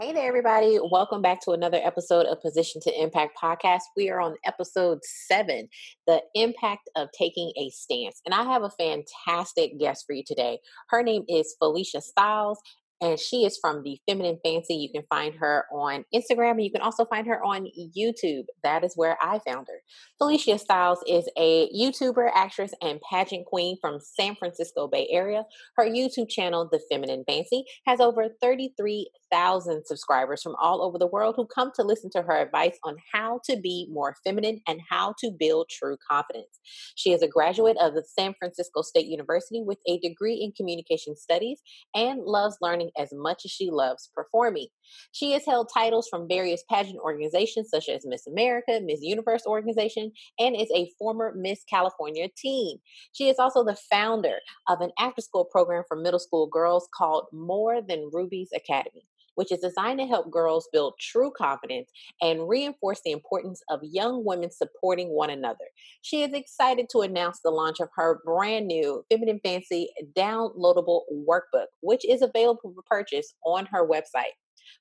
Hey there, everybody. Welcome back to another episode of Position to Impact podcast. We are on episode seven the impact of taking a stance. And I have a fantastic guest for you today. Her name is Felicia Styles, and she is from the Feminine Fancy. You can find her on Instagram and you can also find her on YouTube. That is where I found her. Felicia Styles is a YouTuber, actress, and pageant queen from San Francisco Bay Area. Her YouTube channel, The Feminine Fancy, has over 33,000 subscribers from all over the world who come to listen to her advice on how to be more feminine and how to build true confidence. She is a graduate of the San Francisco State University with a degree in communication studies and loves learning as much as she loves performing. She has held titles from various pageant organizations such as Miss America, Miss Universe organization, and is a former Miss California teen. She is also the founder of an after school program for middle school girls called More Than Rubies Academy which is designed to help girls build true confidence and reinforce the importance of young women supporting one another. She is excited to announce the launch of her brand new Feminine Fancy downloadable workbook, which is available for purchase on her website.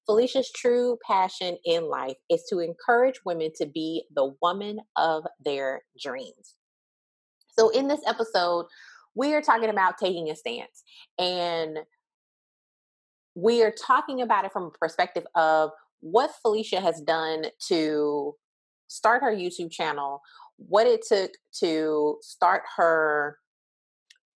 Felicia's true passion in life is to encourage women to be the woman of their dreams. So, in this episode, we are talking about taking a stance. And we are talking about it from a perspective of what Felicia has done to start her YouTube channel, what it took to start her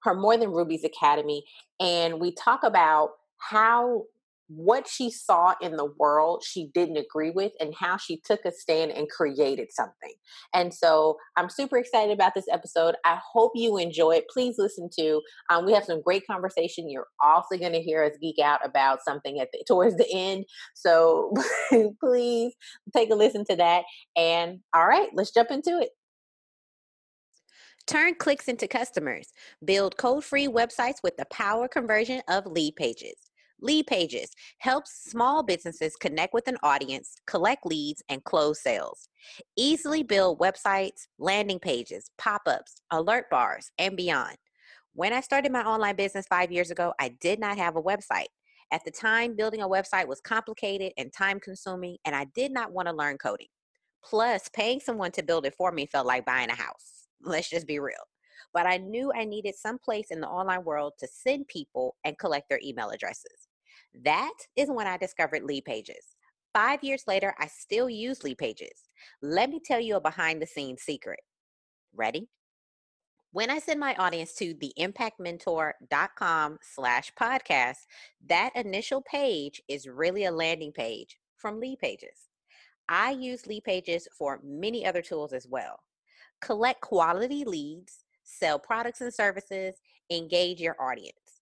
her More Than Rubies Academy, and we talk about how what she saw in the world she didn't agree with and how she took a stand and created something. And so I'm super excited about this episode. I hope you enjoy it. Please listen to. Um, we have some great conversation. You're also going to hear us geek out about something at the, towards the end. So please take a listen to that. And all right, let's jump into it. Turn clicks into customers. Build code free websites with the power conversion of Leadpages. Leadpages helps small businesses connect with an audience, collect leads, and close sales. Easily build websites, landing pages, pop ups, alert bars, and beyond. When I started my online business five years ago, I did not have a website. At the time, building a website was complicated and time consuming, and I did not want to learn coding. Plus, paying someone to build it for me felt like buying a house. Let's just be real. But I knew I needed some place in the online world to send people and collect their email addresses. That is when I discovered Leadpages. Five years later, I still use Leadpages. Let me tell you a behind the scenes secret. Ready? When I send my audience to the impactmentor.com slash podcast, that initial page is really a landing page from Leadpages. I use Leadpages for many other tools as well. Collect quality leads, sell products and services, engage your audience.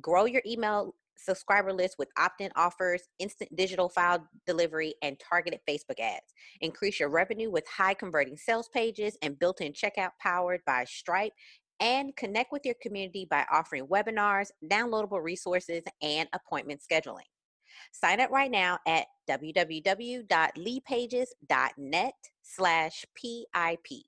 Grow your email subscriber list with opt-in offers, instant digital file delivery, and targeted Facebook ads. Increase your revenue with high converting sales pages and built-in checkout powered by Stripe and connect with your community by offering webinars, downloadable resources, and appointment scheduling. Sign up right now at www.leadpages.net slash PIP.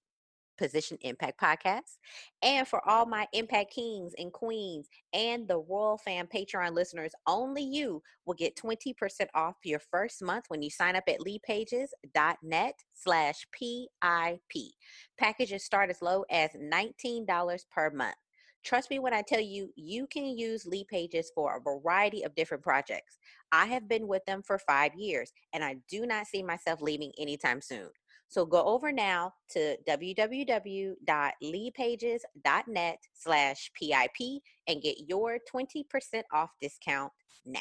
Position Impact Podcast. And for all my Impact Kings and Queens and the Royal Fam Patreon listeners, only you will get 20% off your first month when you sign up at leadpages.net slash PIP. Packages start as low as $19 per month. Trust me when I tell you, you can use Leadpages for a variety of different projects. I have been with them for five years, and I do not see myself leaving anytime soon. So go over now to www.leadpages.net slash PIP and get your 20% off discount now.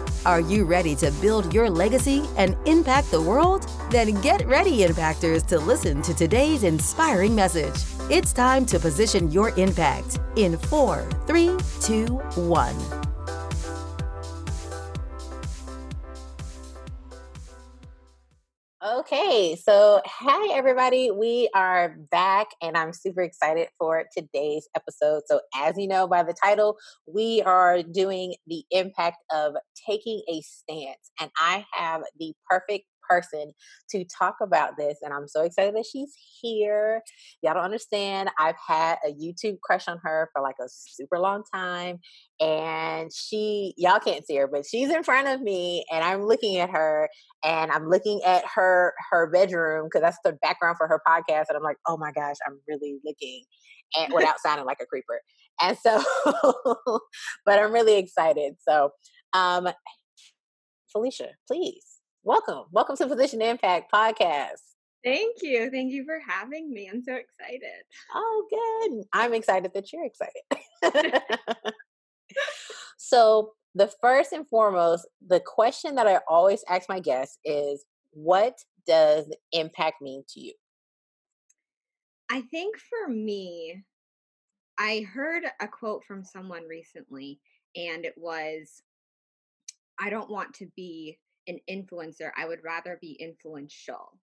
Are you ready to build your legacy and impact the world? Then get ready, Impactors, to listen to today's inspiring message. It's time to position your impact in four, three, two, one. Okay, so hi everybody. We are back and I'm super excited for today's episode. So, as you know by the title, we are doing the impact of taking a stance, and I have the perfect person to talk about this. And I'm so excited that she's here. Y'all don't understand. I've had a YouTube crush on her for like a super long time. And she, y'all can't see her, but she's in front of me and I'm looking at her and I'm looking at her her bedroom because that's the background for her podcast. And I'm like, oh my gosh, I'm really looking and without sounding like a creeper. And so, but I'm really excited. So, um, Felicia, please welcome. Welcome to Position Impact Podcast. Thank you. Thank you for having me. I'm so excited. Oh, good. I'm excited that you're excited. so, the first and foremost, the question that I always ask my guests is what does impact mean to you? I think for me, I heard a quote from someone recently, and it was I don't want to be an influencer. I would rather be influential.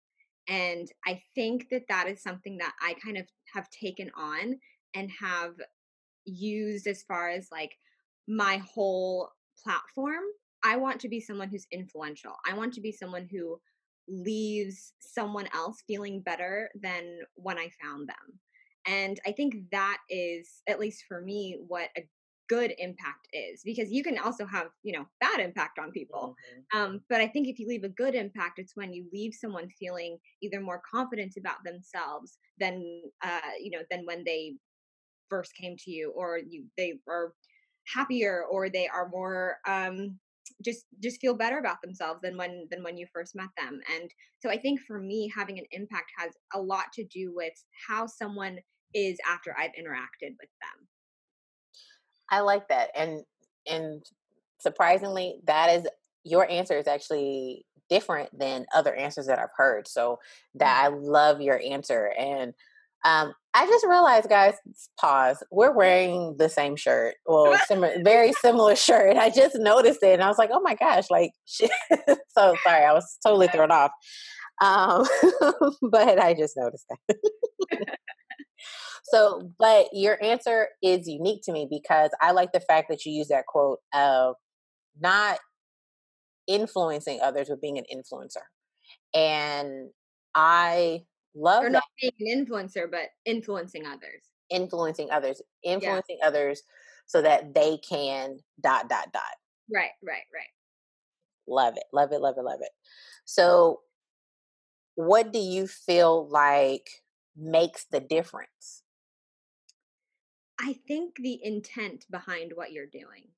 And I think that that is something that I kind of have taken on and have used as far as like my whole platform. I want to be someone who's influential. I want to be someone who leaves someone else feeling better than when I found them. And I think that is, at least for me, what a good impact is because you can also have you know bad impact on people. Mm-hmm. um, but i think if you leave a good impact it's when you leave someone feeling either more confident about themselves than uh, you know than when they first came to you or you they are happier or they are more um, just just feel better about themselves than when than when you first met them. And so i think for me having an impact has a lot to do with how someone is after i've interacted with them I like that. And and surprisingly, that is your answer is actually different than other answers that I've heard. So that I love your answer. And um, I just realized, guys, pause. We're wearing the same shirt. Well, similar, very similar shirt. I just noticed it, and I was like, "Oh my gosh!" Like, so sorry, I was totally thrown off. Um, but I just noticed that. So, but your answer is unique to me because I like the fact that you use that quote of not influencing others, but being an influencer. And I love or not being an influencer, but influencing others. Influencing others, influencing yeah. others so that they can dot dot dot. Right, right, right. Love it, love it, love it, love it. So, what do you feel like makes the difference? I think the intent behind what you're doing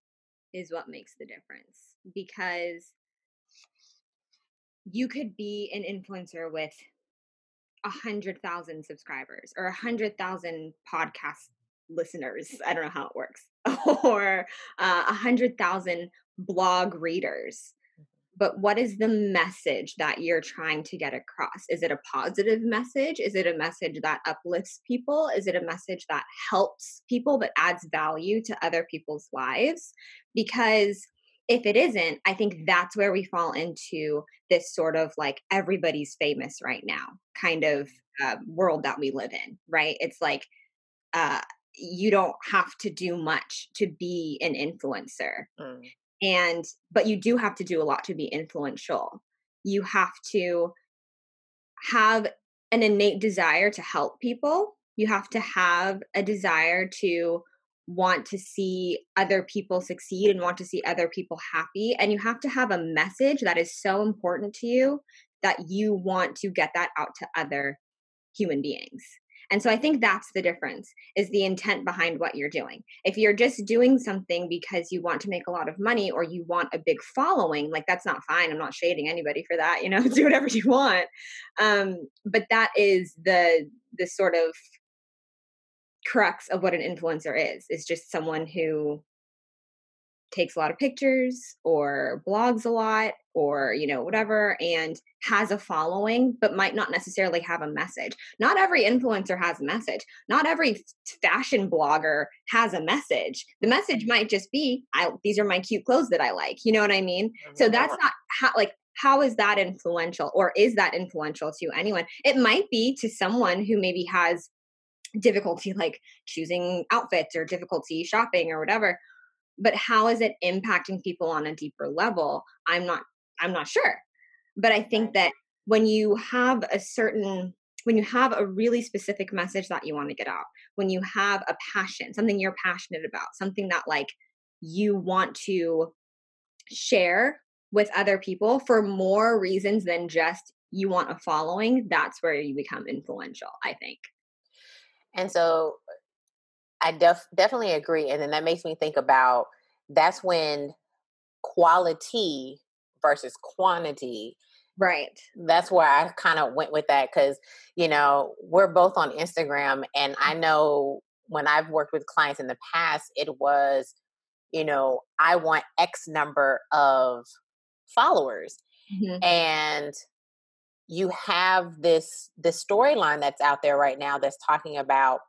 is what makes the difference because you could be an influencer with a hundred thousand subscribers or a hundred thousand podcast listeners. I don't know how it works, or uh, a hundred thousand blog readers but what is the message that you're trying to get across? Is it a positive message? Is it a message that uplifts people? Is it a message that helps people but adds value to other people's lives? Because if it isn't, I think that's where we fall into this sort of like everybody's famous right now kind of uh, world that we live in, right? It's like, uh, you don't have to do much to be an influencer. Mm and but you do have to do a lot to be influential. You have to have an innate desire to help people. You have to have a desire to want to see other people succeed and want to see other people happy and you have to have a message that is so important to you that you want to get that out to other human beings and so I think that's the difference is the intent behind what you're doing. If you're just doing something because you want to make a lot of money or you want a big following, like that's not fine. I'm not shading anybody for that, you know, do whatever you want. Um, but that is the the sort of crux of what an influencer is. Is just someone who takes a lot of pictures or blogs a lot or you know whatever and has a following but might not necessarily have a message. Not every influencer has a message. Not every fashion blogger has a message. The message might just be i these are my cute clothes that i like you know what i mean? So that's not how like how is that influential or is that influential to anyone? It might be to someone who maybe has difficulty like choosing outfits or difficulty shopping or whatever but how is it impacting people on a deeper level? I'm not i'm not sure. But i think that when you have a certain when you have a really specific message that you want to get out when you have a passion something you're passionate about something that like you want to share with other people for more reasons than just you want a following that's where you become influential i think. And so uh, i def- definitely agree and then that makes me think about that's when quality versus quantity right that's where i kind of went with that because you know we're both on instagram and i know when i've worked with clients in the past it was you know i want x number of followers mm-hmm. and you have this this storyline that's out there right now that's talking about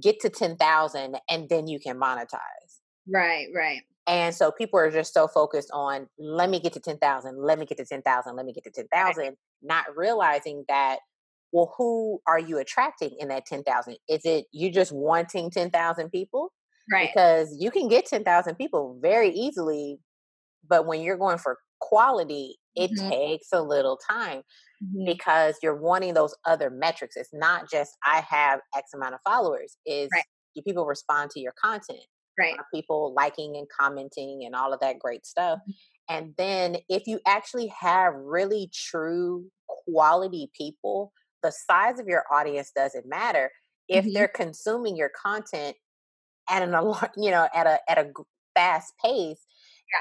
get to 10,000 and then you can monetize right right and so people are just so focused on let me get to 10,000, let me get to 10,000, let me get to 10,000, right. not realizing that well who are you attracting in that 10,000? Is it you just wanting 10,000 people? Right. Because you can get 10,000 people very easily, but when you're going for quality, it mm-hmm. takes a little time mm-hmm. because you're wanting those other metrics. It's not just I have X amount of followers. Is right. do people respond to your content? right people liking and commenting and all of that great stuff mm-hmm. and then if you actually have really true quality people the size of your audience doesn't matter if mm-hmm. they're consuming your content at an you know at a at a fast pace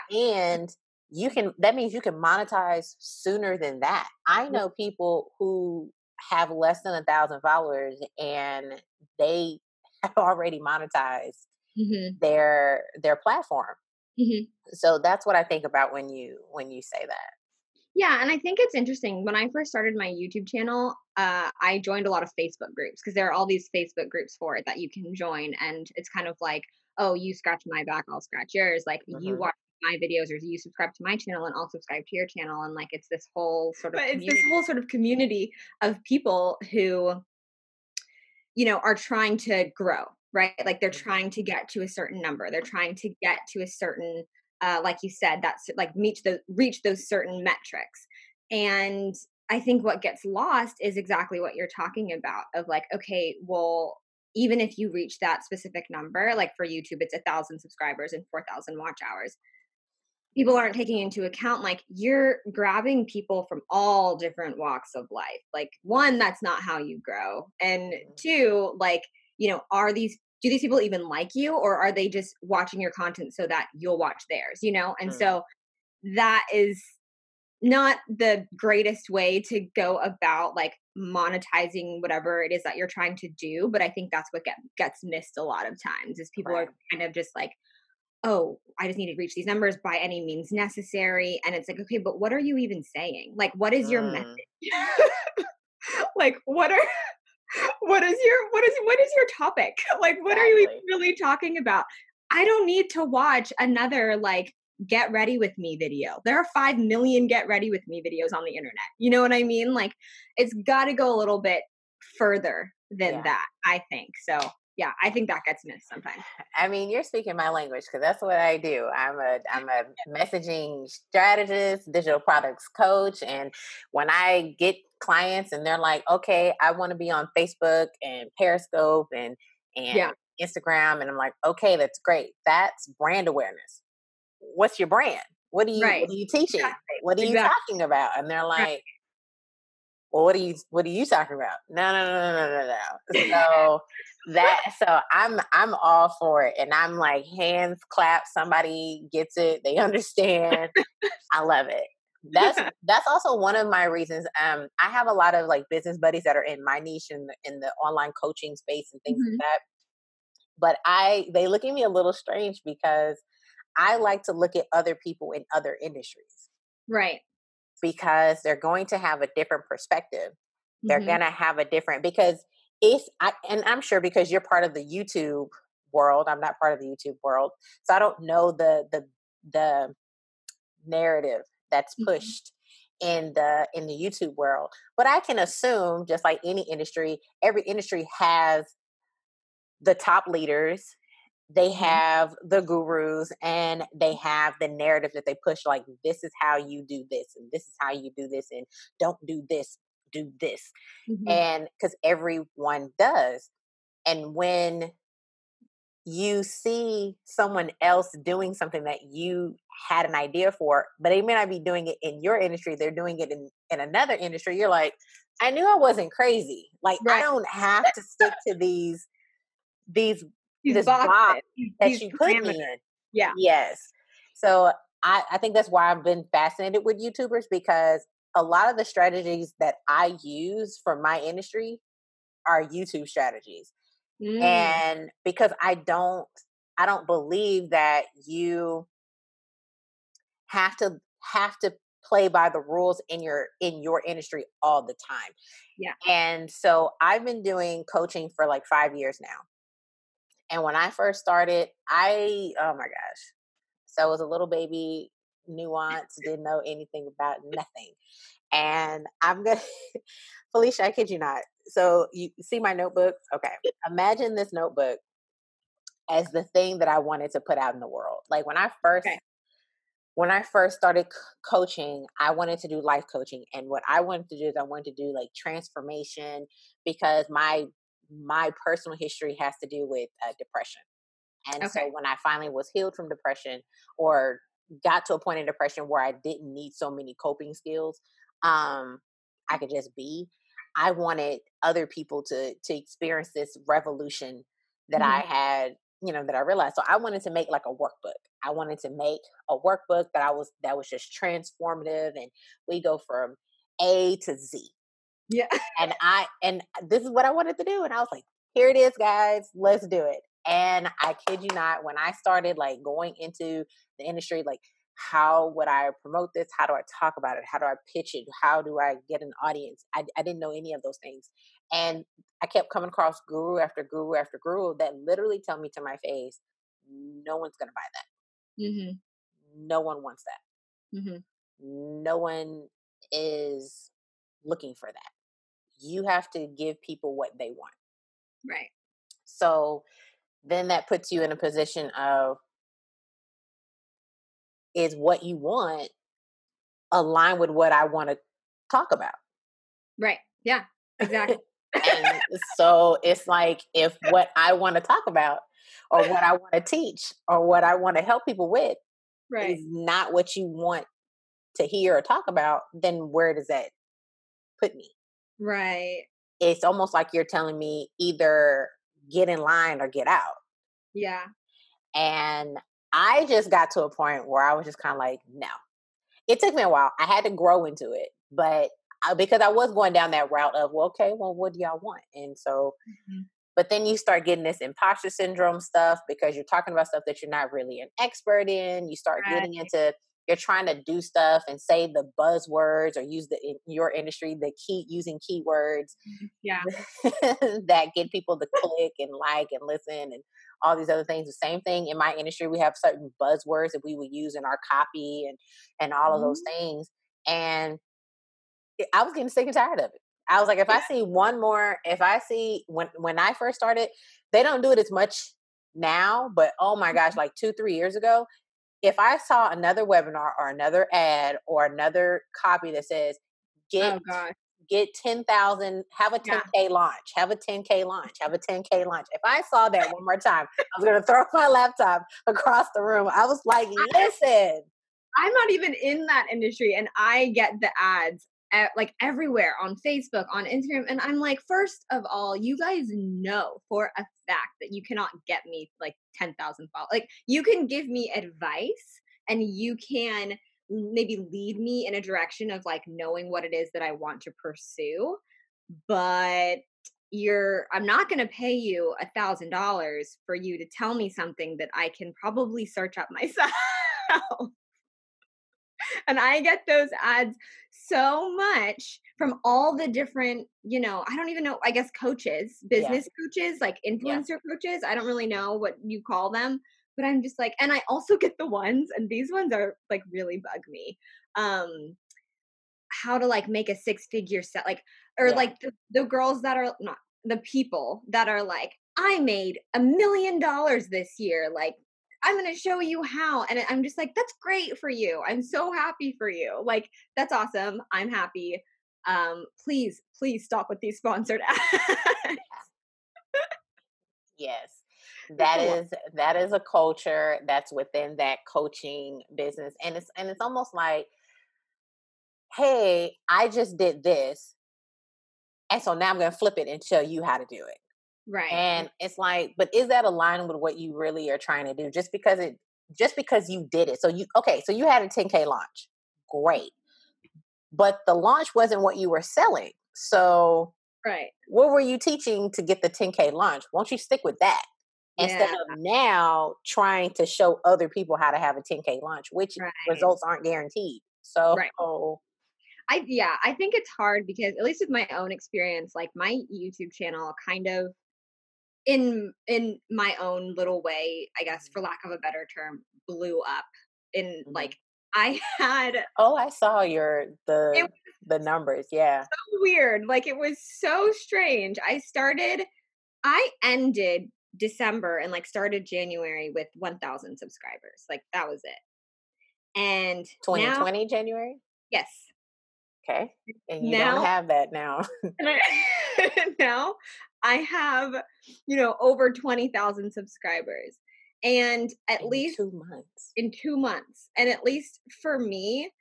yeah. and you can that means you can monetize sooner than that i know people who have less than a thousand followers and they have already monetized mm-hmm. their their platform. Mm-hmm. So that's what I think about when you when you say that. Yeah, and I think it's interesting. When I first started my YouTube channel, uh, I joined a lot of Facebook groups because there are all these Facebook groups for it that you can join, and it's kind of like, oh, you scratch my back, I'll scratch yours. Like mm-hmm. you watch my videos, or you subscribe to my channel, and I'll subscribe to your channel, and like it's this whole sort of. But it's this whole sort of community of people who, you know, are trying to grow right? Like they're mm-hmm. trying to get to a certain number. They're trying to get to a certain, uh, like you said, that's like reach the reach those certain metrics. And I think what gets lost is exactly what you're talking about of like, okay, well, even if you reach that specific number, like for YouTube, it's a thousand subscribers and four thousand watch hours. People aren't taking into account like you're grabbing people from all different walks of life. Like one, that's not how you grow, and two, like you know, are these do these people even like you or are they just watching your content so that you'll watch theirs, you know? And mm. so that is not the greatest way to go about like monetizing whatever it is that you're trying to do but i think that's what get, gets missed a lot of times is people right. are kind of just like oh i just need to reach these numbers by any means necessary and it's like okay but what are you even saying like what is your mm. message like what are what is your what is what is your topic? Like what exactly. are you really talking about? I don't need to watch another like get ready with me video. There are 5 million get ready with me videos on the internet. You know what I mean? Like it's got to go a little bit further than yeah. that, I think. So, yeah, I think that gets missed sometimes. I mean, you're speaking my language because that's what I do. I'm a I'm a messaging strategist, digital products coach, and when I get clients and they're like, okay, I want to be on Facebook and Periscope and and yeah. Instagram, and I'm like, okay, that's great. That's brand awareness. What's your brand? What are you right. what are you teaching? Exactly. What are you exactly. talking about? And they're like, right. Well, what are you what are you talking about? No, no, no, no, no, no. So that so I'm I'm all for it. And I'm like hands clap, somebody gets it, they understand. I love it that's that's also one of my reasons um i have a lot of like business buddies that are in my niche in the, in the online coaching space and things mm-hmm. like that but i they look at me a little strange because i like to look at other people in other industries right because they're going to have a different perspective they're mm-hmm. going to have a different because if i and i'm sure because you're part of the youtube world i'm not part of the youtube world so i don't know the the the narrative that's mm-hmm. pushed in the in the YouTube world. But I can assume, just like any industry, every industry has the top leaders they Mm-hmm. have the gurus and they have the narrative that they push like this is how you do this and this is how you do this and don't do this do this Mhm. and because everyone does and when you see someone else doing something that you had an idea for but they may not be doing it in your industry they're doing it in, in another industry you're like i knew i wasn't crazy like i don't have to stick to these these These this boxes, box these- that these you put me in Yeah. Yes. So I, I think that's why I've been fascinated with YouTubers because a lot of the strategies that I use for my industry are YouTube strategies. Mm. And because I don't I don't believe that you have to have to play by the rules in your in your industry all the time. Yeah. And so I've been doing coaching for like 5 years now. And when I first started, I oh my gosh. So I was a little baby, nuance, didn't know anything about nothing. And I'm gonna Felicia, I kid you not. So you see my notebook? Okay. Imagine this notebook as the thing that I wanted to put out in the world. Like when I first Okay. when I first started c- coaching, I wanted to do life coaching and what I wanted to do is I wanted to do like transformation because my my personal history has to do with uh, depression. And so when I finally was healed from depression or got to a point in depression where I didn't need so many coping skills, um, I could just be. I wanted other people to to experience this revolution that I had, you know, that I realized. So I wanted to make like a workbook. I wanted to make a workbook that I was that was just transformative, and we go from A to Z Yeah. and I and this is what I wanted to do, and I was like, here it is, guys, let's do it. And I kid you not, when I started like going into the industry, like how would I promote this? How do I talk about it? How do I pitch it? How do I get an audience? I, I didn't know any of those things. And I kept coming across guru after guru after guru that literally tell me to my face, no one's gonna buy that. Mm-hmm. No one wants that. Mm-hmm. No one is looking for that. You have to give people what they want. Right. So then that puts you in a position of is what you want align with what I want to talk about? Right. Yeah. Exactly. And so it's like if what I want to talk about or what I want to teach or what I want to help people with right. is not what you want to hear or talk about, then where does that put me? Right. It's almost like you're telling me either get in line or get out. Yeah. And I just got to a point where I was just kind of like, no. It took me a while. I had to grow into it, but I, because I was going down that route of, well, okay, well, what do y'all want? And so, Mhm. but then you start getting this imposter syndrome stuff because you're talking about stuff that you're not really an expert in. You start getting into, you're trying to do stuff and say the buzzwords or use the in your industry the key using keywords mm-hmm. Yeah. that get people to click and like and listen and all these other things. The same thing in my industry, we have certain buzzwords that we would use in our copy and and all of those mm-hmm. things. And I was getting sick and tired of it. I was like, if I see one more, if I see when when I first started, they don't do it as much now, but oh my gosh, mm-hmm. like two three years ago, if I saw another webinar or another ad or another copy that says get Oh get 10,000, have a 10K launch, have a 10K launch, have a 10K launch. If I saw that one more time, I was going to throw my laptop across the room. I was like, listen. I'm not even in that industry and I get the ads like everywhere on Facebook, on Instagram. And I'm like, first of all, you guys know for a fact that you cannot get me like 10,000 followers. Like, you can give me advice and you can maybe lead me in a direction of like knowing what it is that I want to pursue. But you're i'm not going to pay you a thousand dollars for you to tell me something that i can probably search up myself and I get those ads so much from all the different, you know, I don't even know, I guess coaches, business coaches, like influencer coaches. I don't really know what you call them, but I'm just like, and I also get the ones, and these ones are like really bug me. Um, how to like make a six figure set like or Yeah. like the, the girls that are not the people that are like i made a million dollars this year like i'm going to show you how and i'm just like that's great for you. I'm so happy for you. Like that's awesome. I'm happy. Um please please stop with these sponsored ads. Yes. That is that is a culture that's within that coaching business and it's and it's almost like hey, I just did this and so now I'm going to flip it and show you how to do it. Right And it's like but is that aligned with what you really are trying to do just because it just because you did it. So you okay, so you had a 10k launch. Great. But the launch wasn't what you were selling. So right what were you teaching to get the 10k launch won't you stick with that instead of now trying to show other people how to have a 10k launch which Right. results aren't guaranteed so Right. I yeah, I think it's hard because at least with my own experience, like my YouTube channel kind of in in my own little way, I guess for lack of a better term, blew up in Mhm. like I had oh i saw your the the numbers yeah so weird. Like it was so strange. I started I ended December and like started January with 1000 subscribers. Like that was it. And now 2020 january yes. okay and you Now- don't have that now now I have, you know, over 20,000 subscribers. And at in least two months in two months. And at least for me,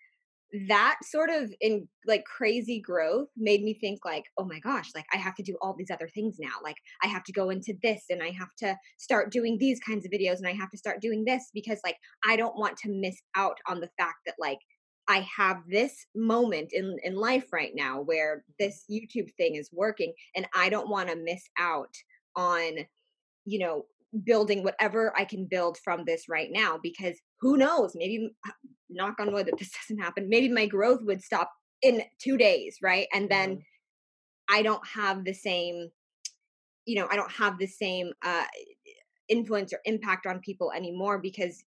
that sort of in like crazy growth made me think like, oh my gosh, like I have to do all these other things now. Like I have to go into this and I have to start doing these kinds of videos and I have to start doing this because like I don't want to miss out on the fact that like I have this moment in in life right now where this YouTube thing is working and I don't want to miss out on you know building whatever I can build from this right now because who knows? Maybe uh, knock on wood that this doesn't happen. Maybe my growth would stop in 2 days right? And then Mhm. I don't have the same you know I don't have the same uh influence or impact on people anymore because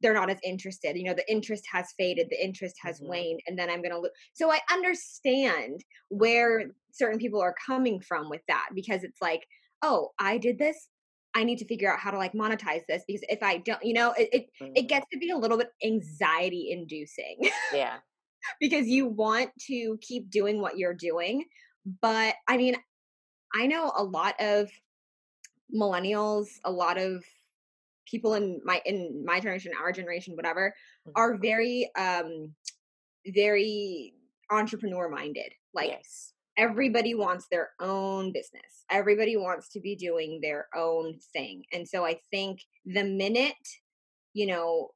they're not as interested you know the interest has faded the interest has Mhm. waned and then i'm going to lo- so i understand where certain people are coming from with that because it's like oh i did this i need to figure out how to like monetize this because if i don't you know it it, it Mhm. gets to be a little bit anxiety inducing yeah because you want to keep doing what you're doing but i mean i know a lot of millennials a lot of people in my in my generation our generation whatever Mhm. are very um very entrepreneur minded like yes everybody wants their own business everybody wants to be doing their own thing and so i think the minute you know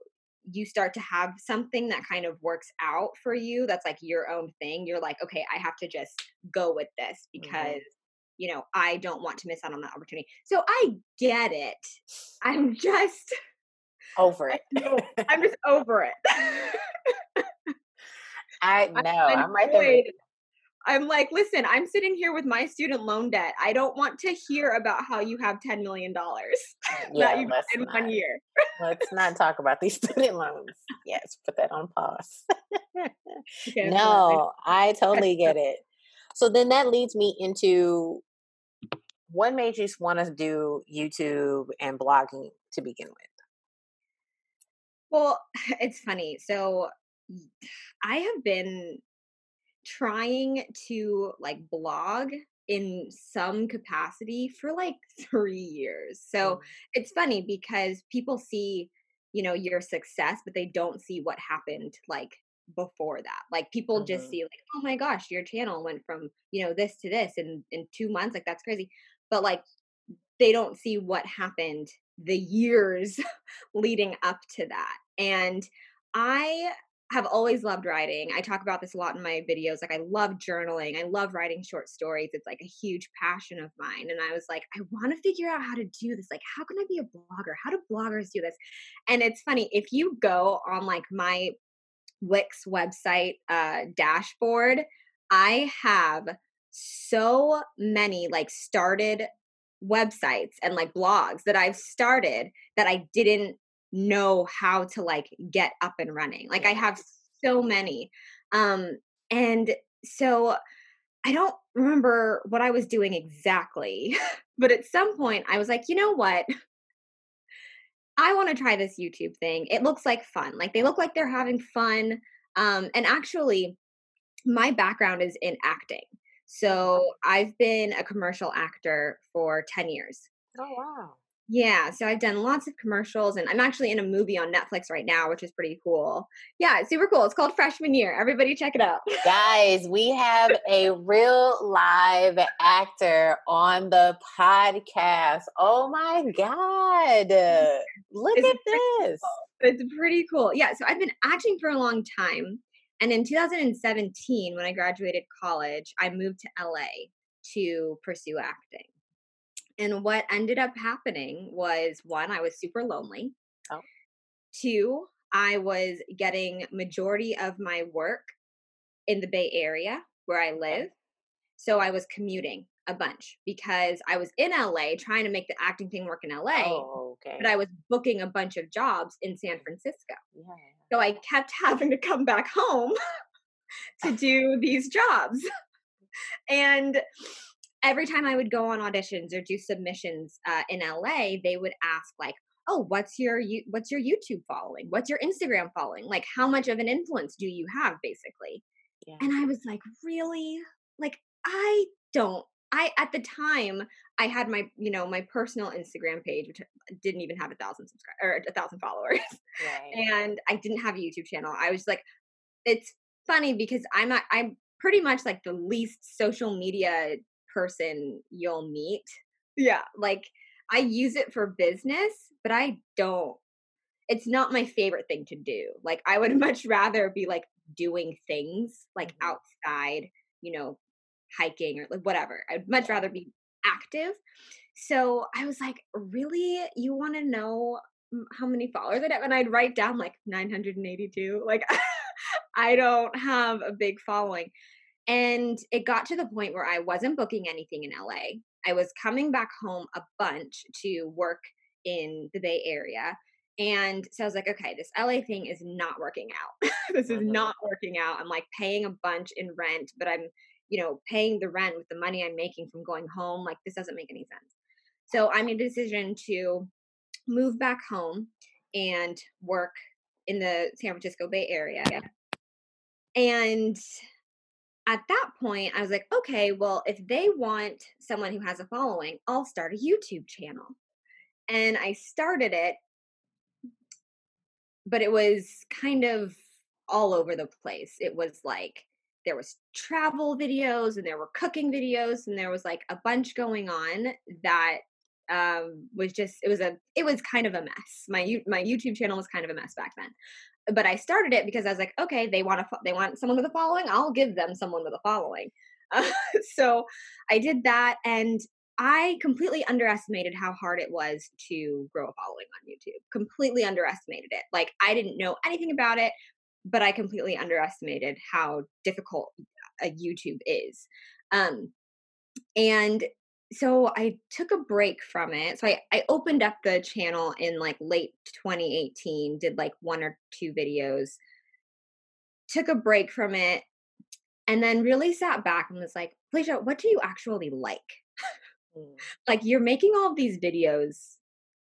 you start to have something that kind of works out for you that's like your own thing you're like okay i have to just go with this Mhm. because you know i don't want to miss out on that opportunity so i get it i'm just over it i'm just over it i know I'm right there. I'm like, listen, I'm sitting here with my student loan debt. I don't want to hear about how you have $10 million uh, Yeah, that you got let's in one year. Let's not talk about these student loans. Yes, put that on pause. Okay, no, I totally get it. So then that leads me into what made you want to do YouTube and blogging to begin with? Well, it's funny. So I have been trying to like blog in some capacity for like three years. So it's funny because people see, you know, your success, but they don't see what happened like before that. Like people just Mhm. see like, oh my gosh, your channel went from, you know, this to this in in two months. Like that's crazy. But like they don't see what happened the years leading up to that. And I have always loved writing. I talk about this a lot in my videos. Like I love journaling. I love writing short stories. It's like a huge passion of mine. And I was like, I want to figure out how to do this. Like, how can I be a blogger? How do bloggers do this? And it's funny, if you go on like my Wix website uh dashboard, I have so many like started websites and like blogs that I've started that I didn't know how to like get up and running. Like I have so many. Um And so I don't remember what I was doing exactly, but at some point I was like, you know what? I want to try this YouTube thing. It looks like fun. Like they look like they're having fun. Um, and actually, my background is in acting. So I've been a commercial actor for 10 years. Oh, wow. Yeah, so I've done lots of commercials and I'm actually in a movie on Netflix right now, which is pretty cool. Yeah, it's super cool. It's called Freshman Year. Everybody check it out. Guys, we have a real live actor on the podcast. Oh my God. Look It's at this. It's pretty cool. Yeah, so I've been acting for a long time. And in 2017, when I graduated college, I moved to LA to pursue acting. And what ended up happening was one, I was super lonely. Oh. Two, I was getting majority of my work in the Bay Area where I oh. live. So I was commuting a bunch because I was in LA trying to make the acting thing work in LA, Oh, okay. but I was booking a bunch of jobs in San mm. Francisco. yeah. So I kept having to come back home to do these jobs. And every time I would go on auditions or do submissions uh, in LA, they would ask like, "Oh, what's your you what's your YouTube following? What's your Instagram following? Like how much of an influence do you have basically?" Yeah. And I was like, "Really? Like I don't I at the time I had my, you know, my personal Instagram page which didn't even have a thousand subscribers or a thousand followers Right. and I didn't have a YouTube channel. I was like, it's funny because I'm not, I'm pretty much like the least social media person you'll meet. Yeah, like I use it for business, but I don't. It's not my favorite thing to do. Like I would much rather be like doing things like Mhm. outside, you know, hiking or like whatever. I'd much rather be active. So I was like, really? You want to know how many followers I have? And I'd write down like 982. Like, I don't have a big following. And it got to the point where I wasn't booking anything in LA. I was coming back home a bunch to work in the Bay Area. And so I was like, okay, this LA thing is not working out. this is Mhm. not working out. I'm like paying a bunch in rent, but I'm, you know, paying the rent with the money I'm making from going home. Like, this doesn't make any sense. So I made a decision to move back home and work in the San Francisco Bay Area. And at that point, I was like, okay, well, if they want someone who has a following, I'll start a YouTube channel. And I started it, but it was kind of all over the place. It was like there was travel videos and there were cooking videos and there was like a bunch going on that um was just it was a it was kind of a mess. My my YouTube channel was kind of a mess back then. But I started it because I was like, okay, they want to they want someone with a following, I'll give them someone with a following. Uh, so I did that and I completely underestimated how hard it was to grow a following on YouTube. Completely underestimated it. Like I didn't know anything about it, but I completely underestimated how difficult a YouTube is. Um, and so I took a break from it. So I, I opened up the channel in like late 2018, did like one or two videos, took a break from it, and then really sat back and was like, Felicia, what do you actually like? Mm. like you're making all of these videos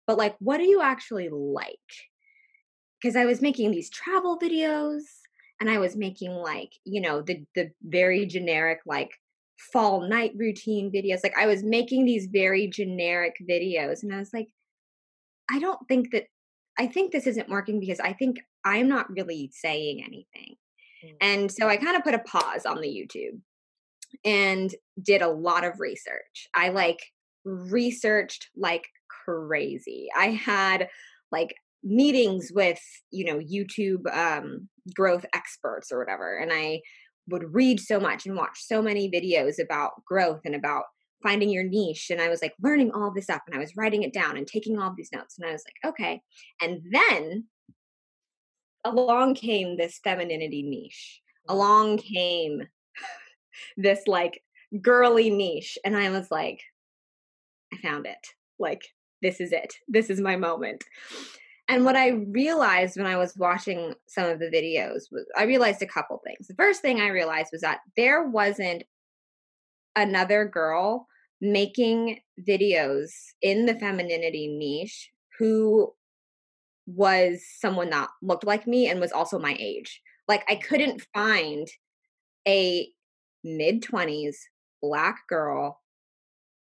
but like what do you actually like because i was making these travel videos and i was making like you know the the very generic like fall night routine videos like i was making these very generic videos and i was like i don't think that i think this isn't working because i think i'm not really saying anything Mm. and so i kind of put a pause on the youtube and did a lot of research. I like researched like crazy. I had like meetings with, you know, YouTube um growth experts or whatever and I would read so much and watch so many videos about growth and about finding your niche and I was like learning all this up and I was writing it down and taking all these notes and I was like, okay. And then along came this femininity niche. Along came this like girly niche and i was like i found it like this is it this is my moment And what I realized when I was watching some of the videos was I realized a couple things. The first thing I realized was that there wasn't another girl making videos in the femininity niche who was someone that looked like me and was also my age. Like I mm-hmm. couldn't find a mid 20s black girl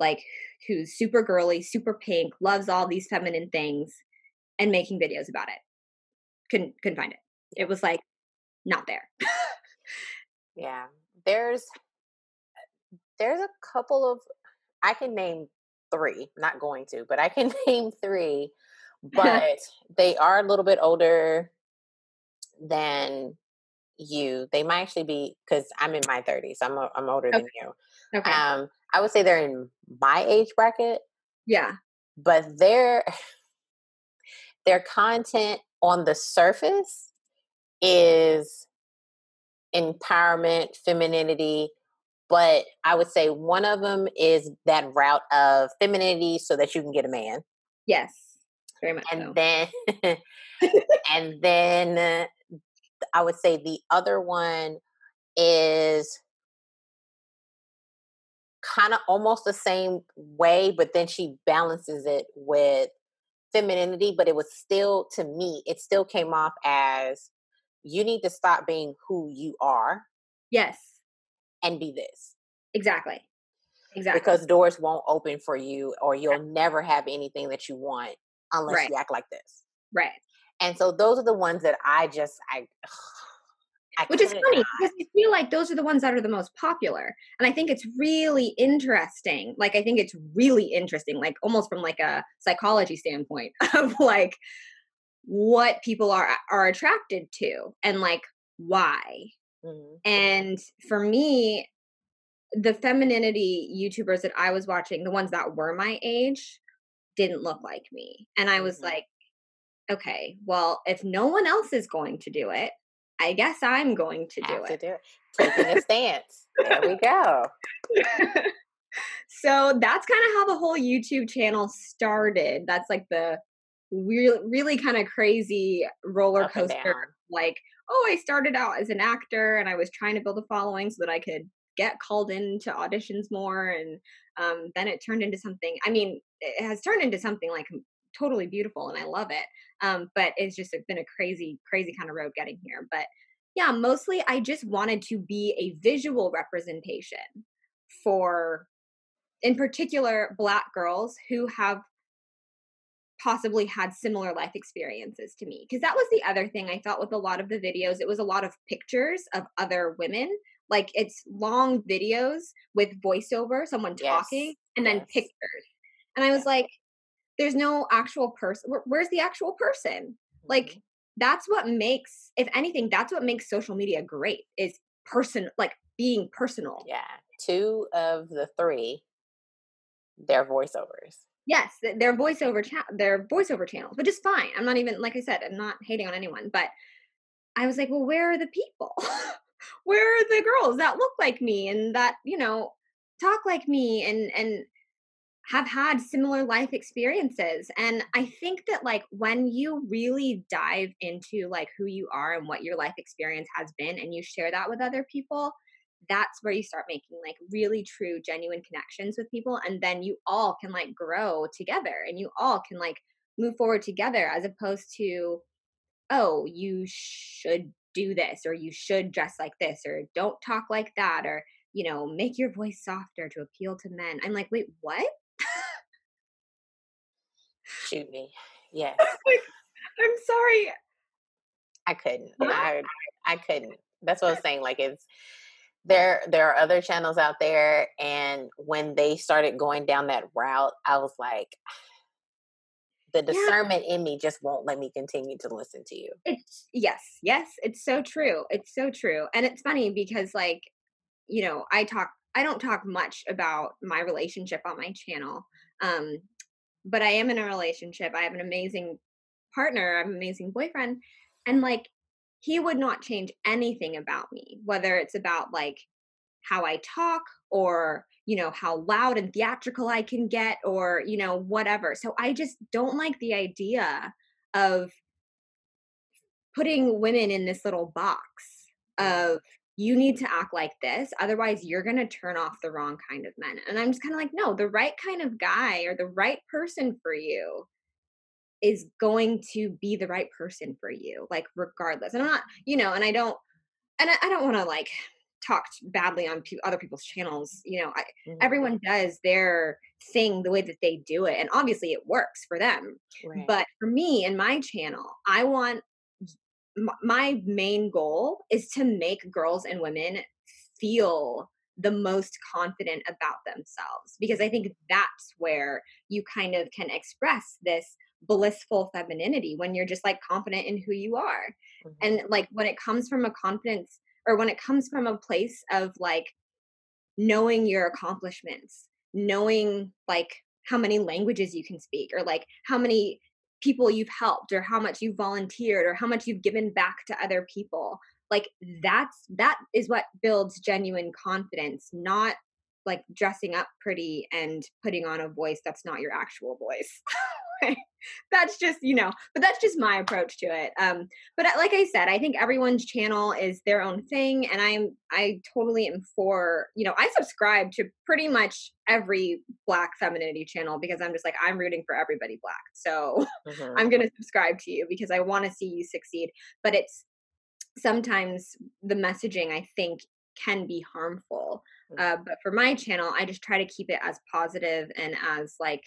like who's super girly, super pink, loves all these feminine things and making videos about it. Couldn't couldn't find it. It was like not there. yeah. There's there's a couple of I can name three, not going to, but I can name three, but they are a little bit older than you. They might actually be because I'm in my 30s. I'm a, I'm older okay. than you. Okay. Um, I would say they're in my age bracket. Yeah. But their their content on the surface is empowerment, femininity, but I would say one of them is that route of femininity so that you can get a man. Yes. Very much and so. then and then uh, I would say the other one is kind of almost the same way, but then she balances it with femininity, but it was still to me, it still came off as you need to stop being who you are. Yes. And be this. Exactly. Exactly. Because doors won't open for you or you'll never have anything that you want unless right. you act like this. Right. And so those are the ones that I just I I Which is funny because I feel like those are the ones that are the most popular. And I think it's really interesting. Like I think it's really interesting, like almost from like a psychology standpoint of like what people are are attracted to and like why. Mm-hmm. And for me, the femininity YouTubers that I was watching, the ones that were my age, didn't look like me. And I was mm-hmm. like, okay, well, if no one else is going to do it, I guess I'm going to do Have it. To do it. Taking a stance. There we go. so that's kind of how the whole YouTube channel started. That's like the really, really kind of crazy roller coaster. Like, oh, I started out as an actor and I was trying to build a following so that I could get called into auditions more. And um, then it turned into something. I mean, it has turned into something like totally beautiful and I love it. Um, but it's just been a crazy, crazy kind of road getting here. But yeah, mostly I just wanted to be a visual representation for, in particular, Black girls who have possibly had similar life experiences to me. Because that was the other thing I thought with a lot of the videos, it was a lot of pictures of other women. Like it's long videos with voiceover, someone talking, yes. and then yes. pictures. And I was like, there's no actual person where's the actual person? Like mm-hmm. that's what makes if anything that's what makes social media great is person like being personal. Yeah two of the three they're voiceovers. Yes they're voiceover cha- they're voiceover channels which is fine i'm not even like i said i'm not hating on anyone but i was like well where are the people? Where are the girls that look like me and that you know talk like me and and have had similar life experiences and i think that like when you really dive into like who you are and what your life experience has been and you share that with other people that's where you start making like really true genuine connections with people and then you all can like grow together and you all can like move forward together as opposed to oh you should do this or you should dress like this or don't talk like that or you know make your voice softer to appeal to men. I'm like wait what Shoot me. Yes. Oh I'm sorry. I couldn't. I I couldn't. That's what I was saying. Like it's there there are other channels out there and when they started going down that route, I was like the discernment yeah. in me just won't let me continue to listen to you. It's yes, yes, it's so true. It's so true. And it's funny because like, you know, I talk I don't talk much about my relationship on my channel. Um, but I am in a relationship. I have an amazing partner, I have an amazing boyfriend. And like he would not change anything about me, whether it's about like how I talk or, you know, how loud and theatrical I can get or, you know, whatever. So I just don't like the idea of putting women in this little box of you need to act like this otherwise you're going to turn off the wrong kind of men and i'm just kind of like no the right kind of guy or the right person for you is going to be the right person for you like regardless and i'm not you know and i don't and i, I don't want to like talk badly on pe- other people's channels you know I, mm-hmm. everyone does their thing the way that they do it and obviously it works for them right. but for me and my channel i want my main goal is to make girls and women feel the most confident about themselves because I think that's where you kind of can express this blissful femininity when you're just like confident in who you are. Mm-hmm. And like when it comes from a confidence or when it comes from a place of like knowing your accomplishments, knowing like how many languages you can speak or like how many people you've helped or how much you've volunteered or how much you've given back to other people. Like that's that is what builds genuine confidence not like dressing up pretty and putting on a voice that's not your actual voice that's just you know but that's just my approach to it um but uh, like i said i think everyone's channel is their own thing and i'm i totally am for you know i subscribe to pretty much every black femininity channel because i'm just like i'm rooting for everybody black so mm-hmm. i'm going to subscribe to you because i want to see you succeed but it's sometimes the messaging i think can be harmful mm. uh, but for my channel i just try to keep it as positive and as like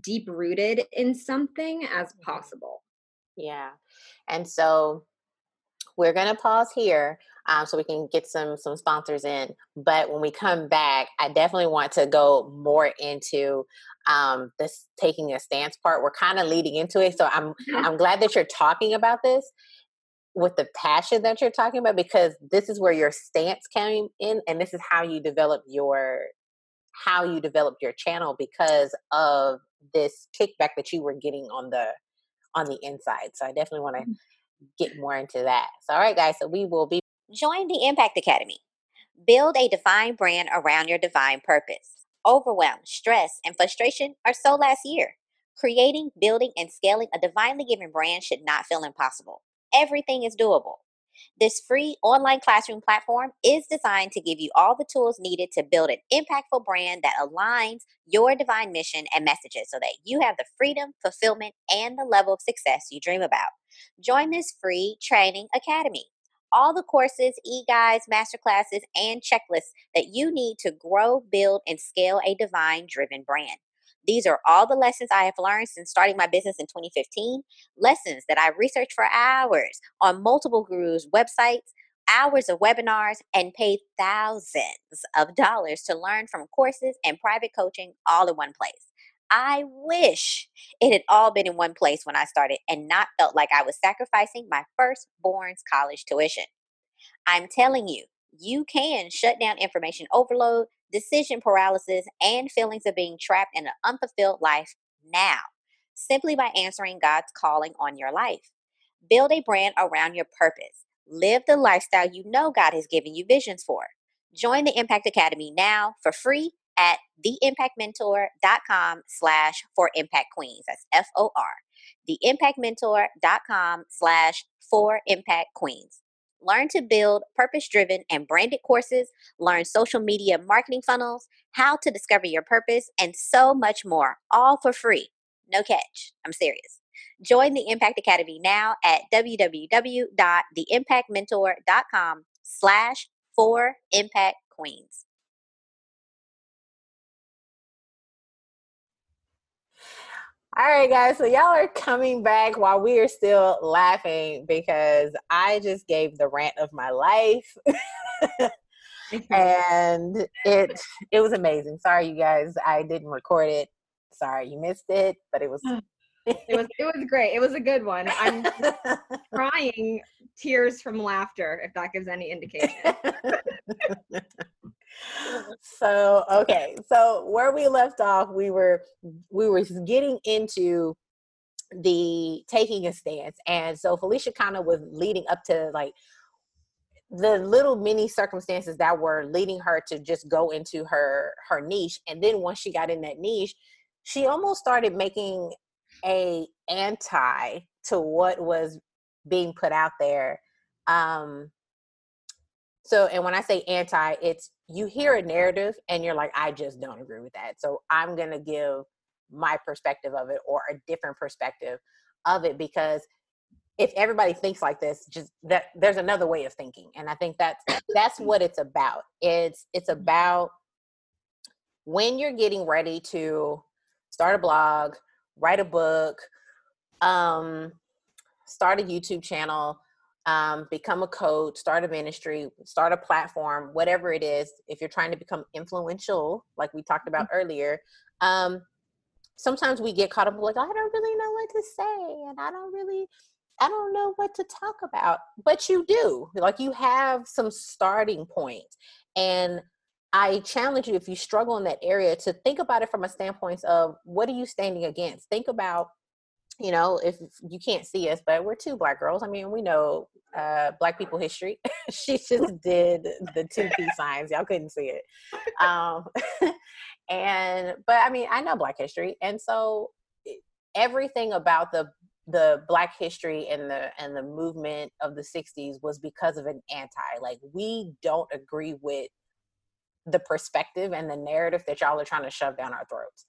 deep rooted in something as mm-hmm. possible. Yeah. And so we're going to pause here um, so we can get some some sponsors in. But when we come back, I definitely want to go more into um, this taking a stance part. We're kind of leading into it, so I'm I'm glad that you're talking about this with the passion that you're talking about because this is where your stance came in, and this is how you develop your how you developed your channel because of this kickback that you were getting on the on the inside. So I definitely want to mm-hmm. get more into that. So all right guys, so we will be join the Impact Academy. Build a defined brand around your divine purpose. Overwhelm, stress, and frustration are so last year. Creating, building, and scaling a divinely given brand should not feel impossible. Everything is doable. This free online classroom platform is designed to give you all the tools needed to build an impactful brand that aligns your divine mission and messages so that you have the freedom, fulfillment, and the level of success you dream about. Join this free training academy. All the courses, e guides, masterclasses, and checklists that you need to grow, build, and scale a divine driven brand. These are all the lessons I have learned since starting my business in 2015. Lessons that I researched for hours on multiple gurus' websites, hours of webinars, and paid thousands of dollars to learn from courses and private coaching all in one place. I wish it had all been in one place when I started and not felt like I was sacrificing my firstborn's college tuition. I'm telling you, you can shut down information overload decision paralysis, and feelings of being trapped in an unfulfilled life now, simply by answering God's calling on your life. Build a brand around your purpose. Live the lifestyle you know God has given you visions for. Join the Impact Academy now for free at theimpactmentor.com slash for impact queens. That's F-O-R. Theimpactmentor.com slash for impact queens. Learn to build purpose driven and branded courses, learn social media marketing funnels, how to discover your purpose, and so much more, all for free. No catch. I'm serious. Join the Impact Academy now at www.theimpactmentor.com slash for impact queens. All right, guys. So y'all are coming back while we are still laughing because I just gave the rant of my life. and it it was amazing. Sorry you guys, I didn't record it. Sorry you missed it, but it was it was it was great. It was a good one. I'm crying tears from laughter if that gives any indication so okay so where we left off we were we were getting into the taking a stance and so felicia kind of was leading up to like the little mini circumstances that were leading her to just go into her her niche and then once she got in that niche she almost started making a anti to what was being put out there. Um, so, and when I say anti, it's you hear a narrative and you're like, I just don't agree with that. So I'm going to give my perspective of it or a different perspective of it because if everybody thinks like this just that there's another way of thinking and i think that's that's what it's about it's it's about when you're getting ready to start a blog write a book um start a youtube channel um, become a coach, start a ministry, start a platform, whatever it is. If you're trying to become influential, like we talked about mm-hmm. earlier, um, sometimes we get caught up like, I don't really know what to say, and I don't really, I don't know what to talk about. But you do, like you have some starting points. point, and I challenge you if you struggle in that area to think about it from a standpoint of what are you standing against. Think about you know, if you can't see us, but we're two black girls. I mean, we know uh, black people history. she just did the two P signs. Y'all couldn't see it. Um, and, but I mean, I know black history. And so everything about the, the black history and the and the movement of the 60s was because of an anti like we don't agree with the perspective and the narrative that y'all are trying to shove down our throats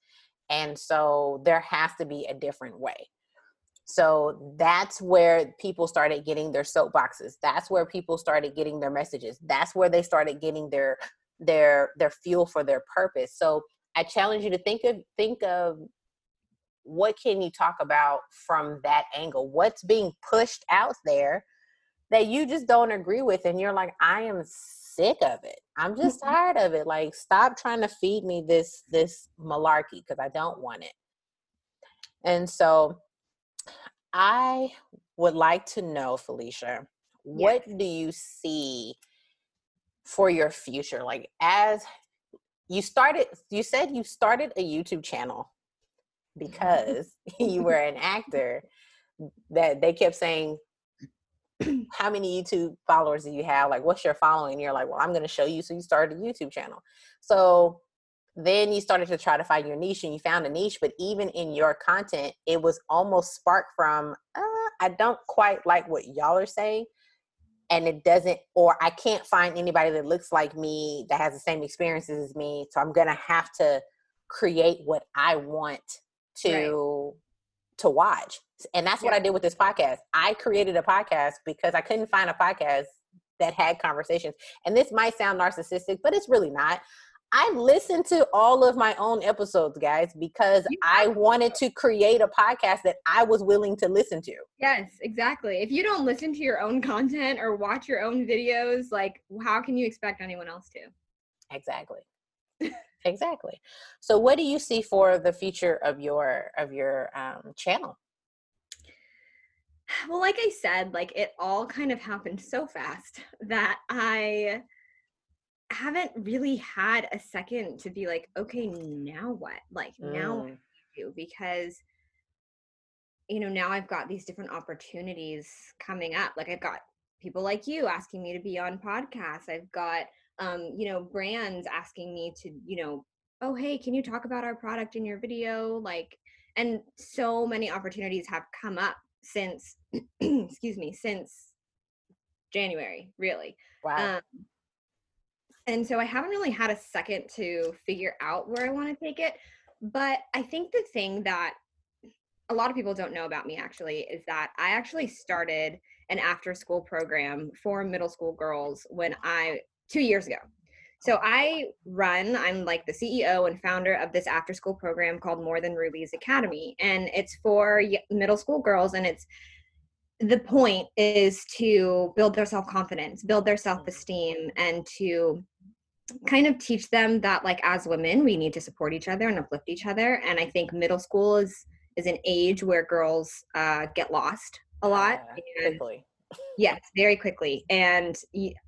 and so there has to be a different way so that's where people started getting their soapboxes. That's where people started getting their messages. That's where they started getting their their their fuel for their purpose. So I challenge you to think of think of what can you talk about from that angle? What's being pushed out there that you just don't agree with and you're like I am sick of it. I'm just mm-hmm. tired of it. Like stop trying to feed me this this malarkey because I don't want it. And so I would like to know, Felicia, what do you see for your future? Like, as you started, you said you started a YouTube channel mm-hmm. because you were an actor that they kept saying, How many YouTube followers do you have? Like, what's your following? And you're like, Well, I'm going to show you. So you started a YouTube channel. So then you started to try to find your niche and you found a niche but even in your content it was almost sparked from uh, i don't quite like what y'all are saying and it doesn't or i can't find anybody that looks like me that has the same experiences as me so i'm gonna have to create what i want to right. to watch and that's yeah. what i did with this podcast i created a podcast because i couldn't find a podcast that had conversations and this might sound narcissistic but it's really not I listened to all of my own episodes, guys, because I wanted to create a podcast that I was willing to listen to. Yes, exactly. If you don't listen to your own content or watch your own videos, like how can you expect anyone else to? Exactly. exactly. So what do you see for the future of your of your um, channel? Well, like I said, like it all kind of happened so fast that I haven't really had a second to be like, okay, now what? Like mm. now do because you know, now I've got these different opportunities coming up. Like I've got people like you asking me to be on podcasts. I've got um, you know, brands asking me to, you know, oh hey, can you talk about our product in your video? Like and so many opportunities have come up since excuse me, since January, really. Wow. Um, and so I haven't really had a second to figure out where I want to take it. But I think the thing that a lot of people don't know about me actually is that I actually started an after school program for middle school girls when I, two years ago. So I run, I'm like the CEO and founder of this after school program called More Than Rubies Academy. And it's for middle school girls and it's the point is to build their self confidence, build their mm-hmm. self esteem, and to kind of teach them that like as women we need to support each other and uplift each other. And i think middle school is is an age where girls uh, get lost a lot uh, quickly. Yes very quickly. And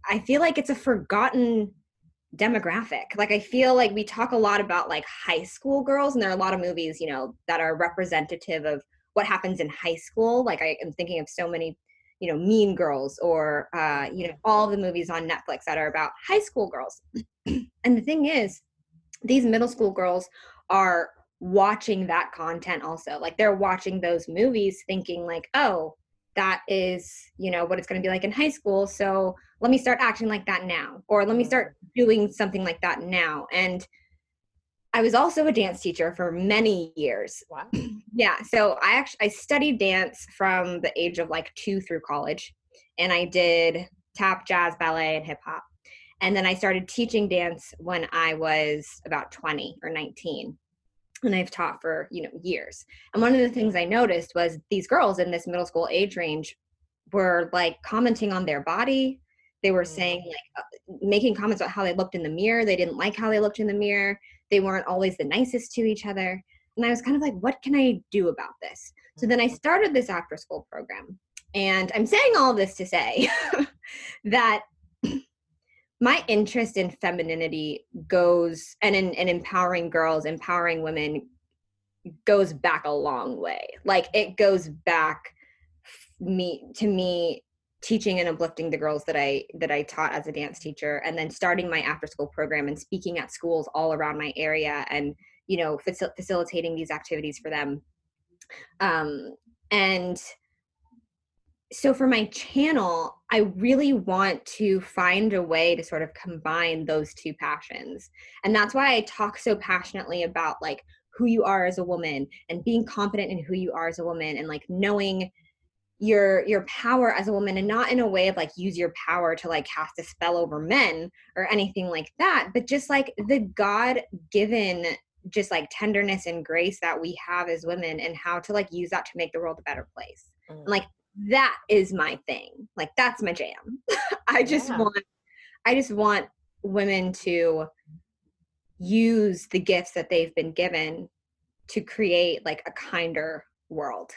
i feel like it's a forgotten demographic. Like i feel like we talk a lot about like high school girls and there are a lot of movies you know that are representative of what happens in high school. Like i am thinking of so many you know mean girls or uh, you know all the movies on netflix that are about high school girls and the thing is these middle school girls are watching that content also. Like they're watching those movies thinking like, "Oh, that is, you know, what it's going to be like in high school, so let me start acting like that now or let me start mm-hmm. doing something like that now." And I was also a dance teacher for many years. Wow. Yeah, so I actually I studied dance from the age of like 2 through college and I did tap, jazz, ballet and hip hop. And then I started teaching dance when I was about 20 or 19 and I've taught for you know years. And one of the things I noticed was these girls in this middle school age range were like commenting on their body. They were mm. saying like uh, making comments about how they looked in the mirror. They didn't like how they looked in the mirror. They weren't always the nicest to each other. And I was kind of like, what can I do about this? So then I mm-hmm. started this after school program. And I'm saying all this to say that my interest in femininity goes and in, in empowering girls, empowering women goes back a long way. Like it goes back me to me teaching and uplifting the girls that I that I taught as a dance teacher and then starting my after school program and speaking at schools all around my area and you know facil- facilitating these activities for them. Um and so for my channel I really want to find a way to sort of combine those two passions. And that's why I talk so passionately about like who you are as a woman and being confident in who you are as a woman and like knowing your your power as a woman and not in a way of like use your power to like cast a spell over men or anything like that but just like the god given just like tenderness and grace that we have as women and how to like use that to make the world a better place mm. and, like that is my thing like that's my jam i just yeah. want i just want women to use the gifts that they've been given to create like a kinder world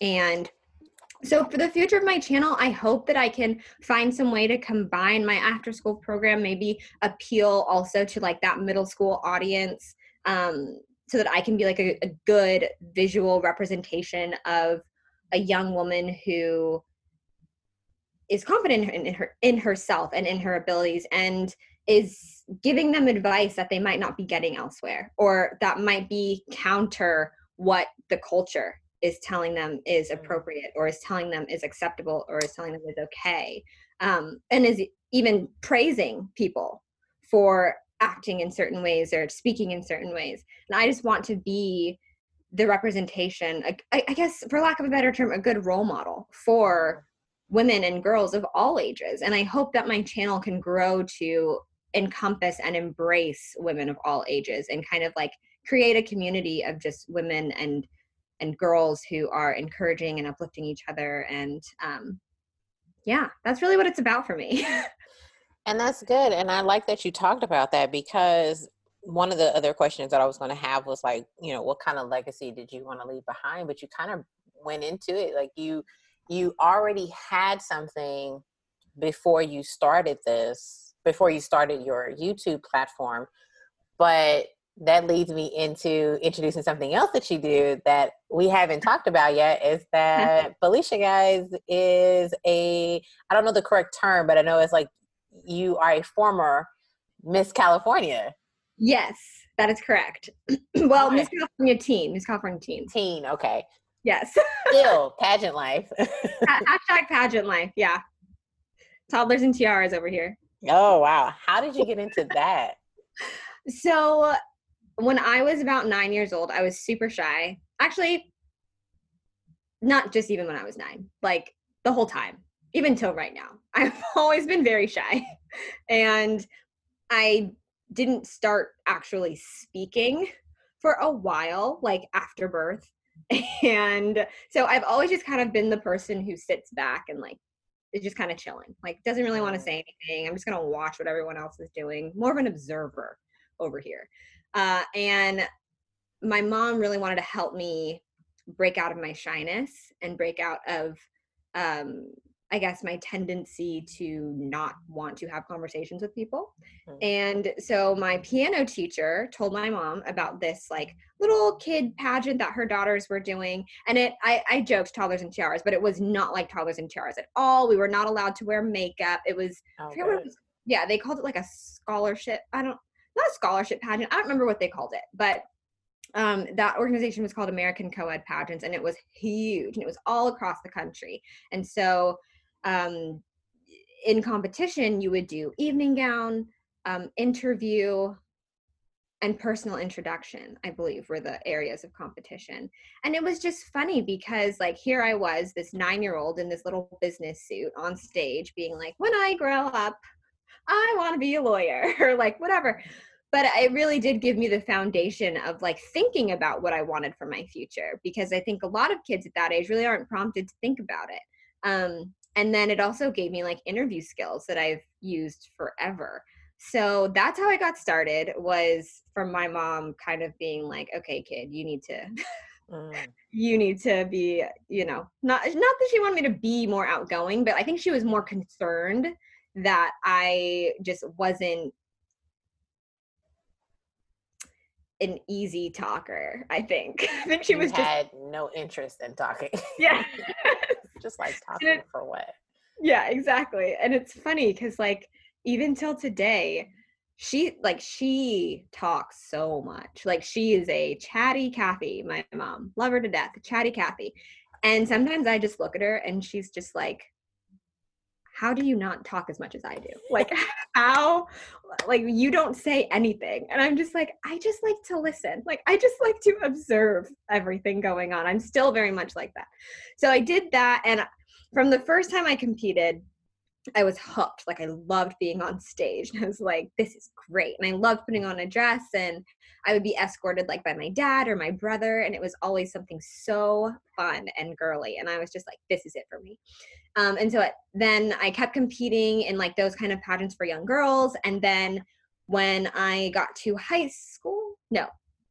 and so for the future of my channel i hope that i can find some way to combine my after school program maybe appeal also to like that middle school audience um, so that i can be like a, a good visual representation of a young woman who is confident in, in her in herself and in her abilities and is giving them advice that they might not be getting elsewhere or that might be counter what the culture is telling them is mm. appropriate or is telling them is acceptable or is telling them is okay um, and is even praising people for acting in certain ways or speaking in certain ways. And i just want to be the representation I, I guess for lack of a better term a good role model for women and girls of all ages. And i hope that my channel can grow to encompass and embrace women of all ages and kind of like create a community of just women and and girls who are encouraging and uplifting each other. And um yeah that's really what it's about for me and that's good and i like that you talked about that because one of the other questions that i was going to have was like you know what kind of legacy did you want to leave behind? But you kind of went into it like you you already had something before you started this before you started your youtube platform but that leads me into introducing something else that you do that we haven't talked about yet is that Felicia guys is a I don't know the correct term, but I know it's like you are a former Miss California. Yes, that is correct. well, right. Miss California teen, Miss California teen. Teen, okay. Yes. Still pageant life. Hashtag pageant life, yeah. Toddlers and tiaras over here. Oh wow. How did you get into that? So when I was about nine years old, I was super shy. Actually, not just even when I was nine, like the whole time, even till right now. I've always been very shy. And I didn't start actually speaking for a while, like after birth. And so I've always just kind of been the person who sits back and like is just kind of chilling, like doesn't really want to say anything. I'm just going to watch what everyone else is doing, more of an observer over here. Uh, and my mom really wanted to help me break out of my shyness and break out of um, I guess my tendency to not want to have conversations with people. Mm-hmm. And so my piano teacher told my mom about this like little kid pageant that her daughters were doing. And it I, I joked toddlers and tiaras, but it was not like toddlers and tiaras at all. We were not allowed to wear makeup. It was, oh, it was yeah, they called it like a scholarship. I don't not a scholarship pageant. I don't remember what they called it, but um, that organization was called American Co-ed Pageants, and it was huge, and it was all across the country. And so, um, in competition, you would do evening gown, um, interview, and personal introduction. I believe were the areas of competition. And it was just funny because, like, here I was, this nine-year-old in this little business suit on stage, being like, "When I grow up, I want to be a lawyer," or like whatever but it really did give me the foundation of like thinking about what I wanted for my future because I think a lot of kids at that age really aren't prompted to think about it. Um, and then it also gave me like interview skills that I've used forever. So that's how I got started was from my mom kind of being like, okay, kid, you need to mm. you need to be, you know, not not that she wanted me to be more outgoing, but I think she was more concerned that I just wasn't an easy talker. I think. I think she you was had just no interest in talking. Yeah, just like talking it, for what? Yeah, exactly. And it's funny because like even till today, she like she talks so much. Like she is a chatty Kathy. My mom, love her to death, chatty Kathy. And sometimes I just look at her and she's just like how do you not talk as much as I do? Like, how, like, you don't say anything. And I'm just like, I just like to listen. Like, I just like to observe everything going on. I'm still very much like that. So I did that. And from the first time I competed, I was hooked. Like, I loved being on stage. And I was like, this is great. And I loved putting on a dress. And I would be escorted like by my dad or my brother. And it was always something so fun and girly. And I was just like, this is it for me. Um, and so it, then I kept competing in like those kind of pageants for young girls. And then when I got to high school, no,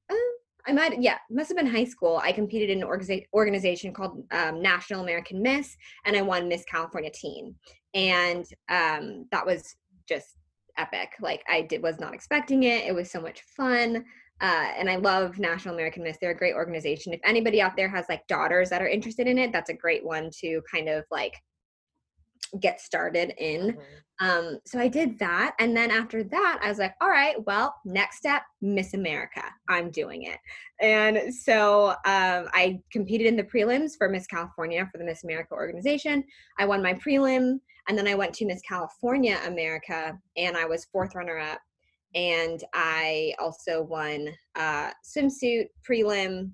uh, I might, yeah, must have been high school. I competed in an organiza- organization called um, National American Miss, and I won Miss California Teen. And um, that was just epic. Like I did, was not expecting it. It was so much fun. Uh, and I love National American Miss. They're a great organization. If anybody out there has like daughters that are interested in it, that's a great one to kind of like get started in. Mm-hmm. Um, so I did that. And then after that, I was like, all right, well, next step, Miss America. I'm doing it. And so um, I competed in the prelims for Miss California for the Miss America organization. I won my prelim. And then I went to Miss California America and I was fourth runner up. And I also won uh, swimsuit prelim,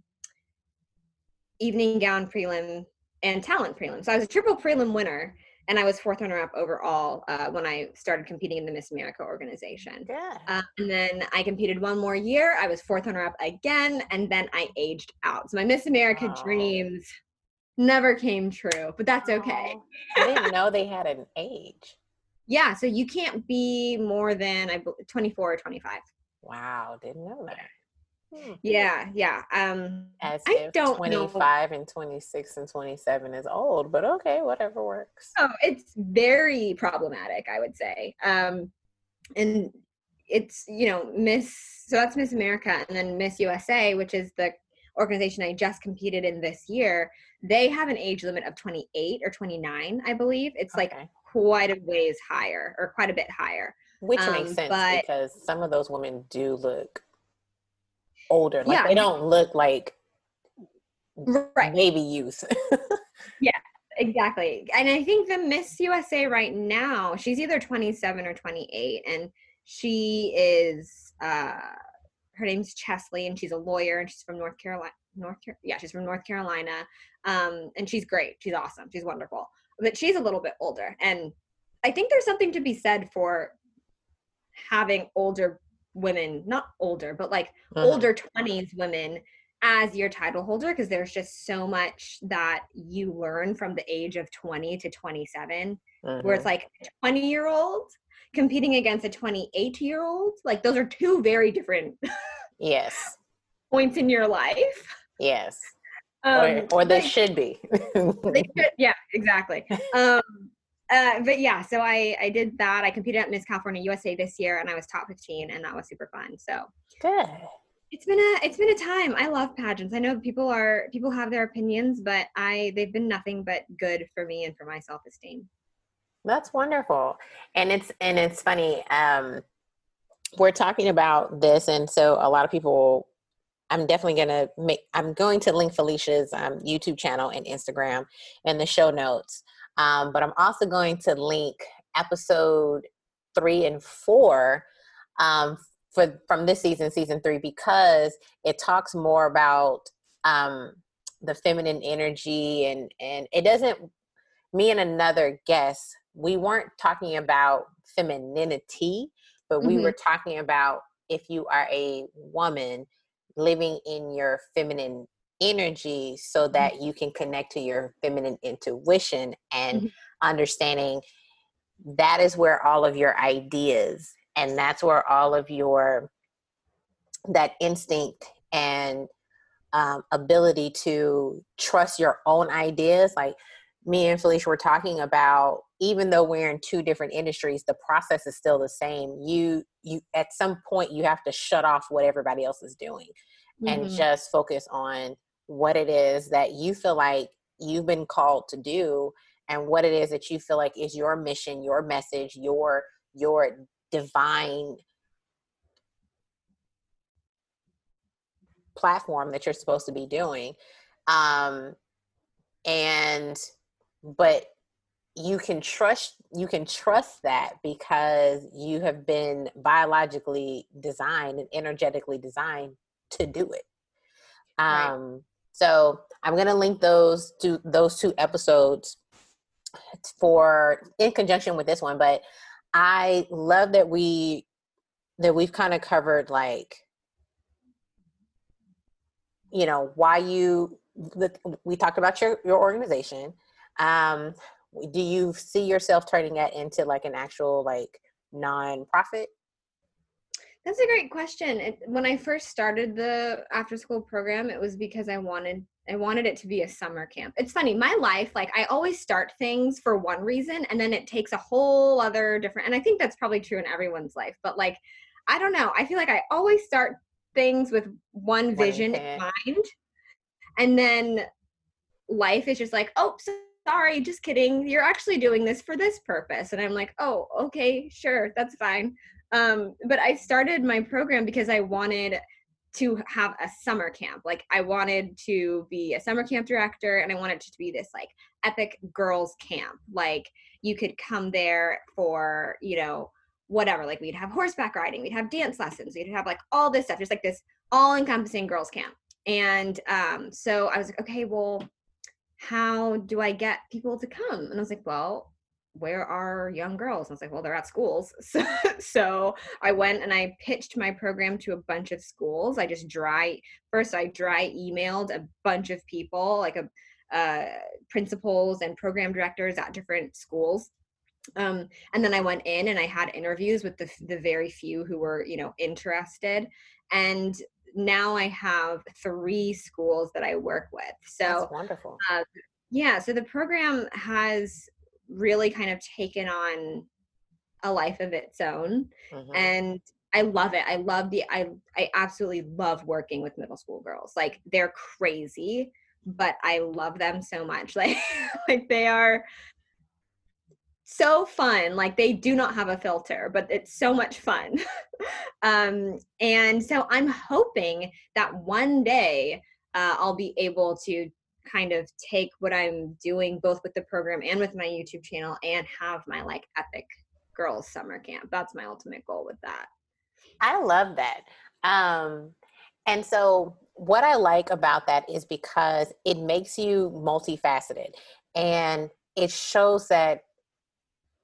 evening gown prelim, and talent prelim. So I was a triple prelim winner and I was fourth runner up overall uh, when I started competing in the Miss America organization. Yeah. Uh, and then I competed one more year. I was fourth runner up again, and then I aged out. So my Miss America dreams never came true, but that's okay. I didn't know they had an age. Yeah, so you can't be more than I 24 or 25. Wow, didn't know that. Hmm. Yeah, yeah. Um, As I don't 25 know. and 26 and 27 is old, but okay, whatever works. Oh, it's very problematic, I would say. Um, and it's, you know, Miss, so that's Miss America and then Miss USA, which is the organization I just competed in this year. They have an age limit of 28 or 29, I believe. It's okay. like quite a ways higher or quite a bit higher. Which um, makes sense because some of those women do look older. Like yeah. they don't look like right. maybe youth. yeah, exactly. And I think the Miss USA right now, she's either 27 or 28, and she is uh her name's Cheslie, and she's a lawyer, and she's from North Carolina. North Car- yeah, she's from North Carolina, um, and she's great. She's awesome. She's wonderful. But she's a little bit older, and I think there's something to be said for having older women, not older, but like uh-huh. older 20s women as your title holder because there's just so much that you learn from the age of 20 to 27 uh-huh. where it's uh-huh. like 20 year old competing against a 28 year old like those are two very different yes points in your life yes um, or, or they, they should be they should, yeah exactly um uh, but yeah, so I I did that. I competed at Miss California USA this year, and I was top 15, and that was super fun. So good. It's been a it's been a time. I love pageants. I know people are people have their opinions, but I they've been nothing but good for me and for my self esteem. That's wonderful, and it's and it's funny. Um, we're talking about this, and so a lot of people I'm definitely gonna make. I'm going to link Felicia's um, YouTube channel and Instagram in the show notes. Um, but I'm also going to link episode three and four um, for from this season, season three, because it talks more about um, the feminine energy and and it doesn't. Me and another guest, we weren't talking about femininity, but we mm-hmm. were talking about if you are a woman living in your feminine energy so mm-hmm. that you can connect to your feminine intuition and mm-hmm. understanding that is where all of your ideas and that's where all of your that instinct and um, ability to trust your own ideas like me and felicia were talking about even though we're in two different industries the process is still the same you you at some point you have to shut off what everybody else is doing mm-hmm. and just focus on what it is that you feel like you've been called to do and what it is that you feel like is your mission your message your your divine platform that you're supposed to be doing um and but you can trust you can trust that because you have been biologically designed and energetically designed to do it um right. So i'm going to link those to those two episodes for in conjunction with this one but i love that we that we've kind of covered like you know why you we talked about your your organization. Um do you see yourself turning that into like an actual like non-profit that's a great question it, when i first started the after school program it was because i wanted i wanted it to be a summer camp it's funny my life like i always start things for one reason and then it takes a whole other different and i think that's probably true in everyone's life but like i don't know i feel like i always start things with one vision in mind and then life is just like oh so sorry, just kidding. You're actually doing this for this purpose. And I'm like, oh, okay, sure, that's fine. Um, but I started my program because I wanted to have a summer camp. Like I wanted to be a summer camp director and I wanted to be this like epic girls camp. Like you could come there for, you know, whatever. Like we'd have horseback riding, we'd have dance lessons, we'd have like all this stuff, just like this all encompassing girls camp. And um, so I was like, okay, well, how do I get people to come? And I was like, well, where are young girls? And I was like, well, they're at schools. So, so I went and I pitched my program to a bunch of schools. I just dry, first I dry emailed a bunch of people, like a uh, principals and program directors at different schools. Um, and then I went in and I had interviews with the, the very few who were, you know, interested. And now I have three schools that I work with. So That's wonderful. Uh, yeah, so the program has really kind of taken on a life of its own, mm-hmm. and I love it. I love the I I absolutely love working with middle school girls. Like they're crazy, but I love them so much. Like like they are so fun. Like they do not have a filter, but it's so much fun. um, and so I'm hoping that one day uh, I'll be able to kind of take what I'm doing both with the program and with my YouTube channel and have my like epic girls summer camp. That's my ultimate goal with that. I love that. Um, and so what I like about that is because it makes you multifaceted and it shows that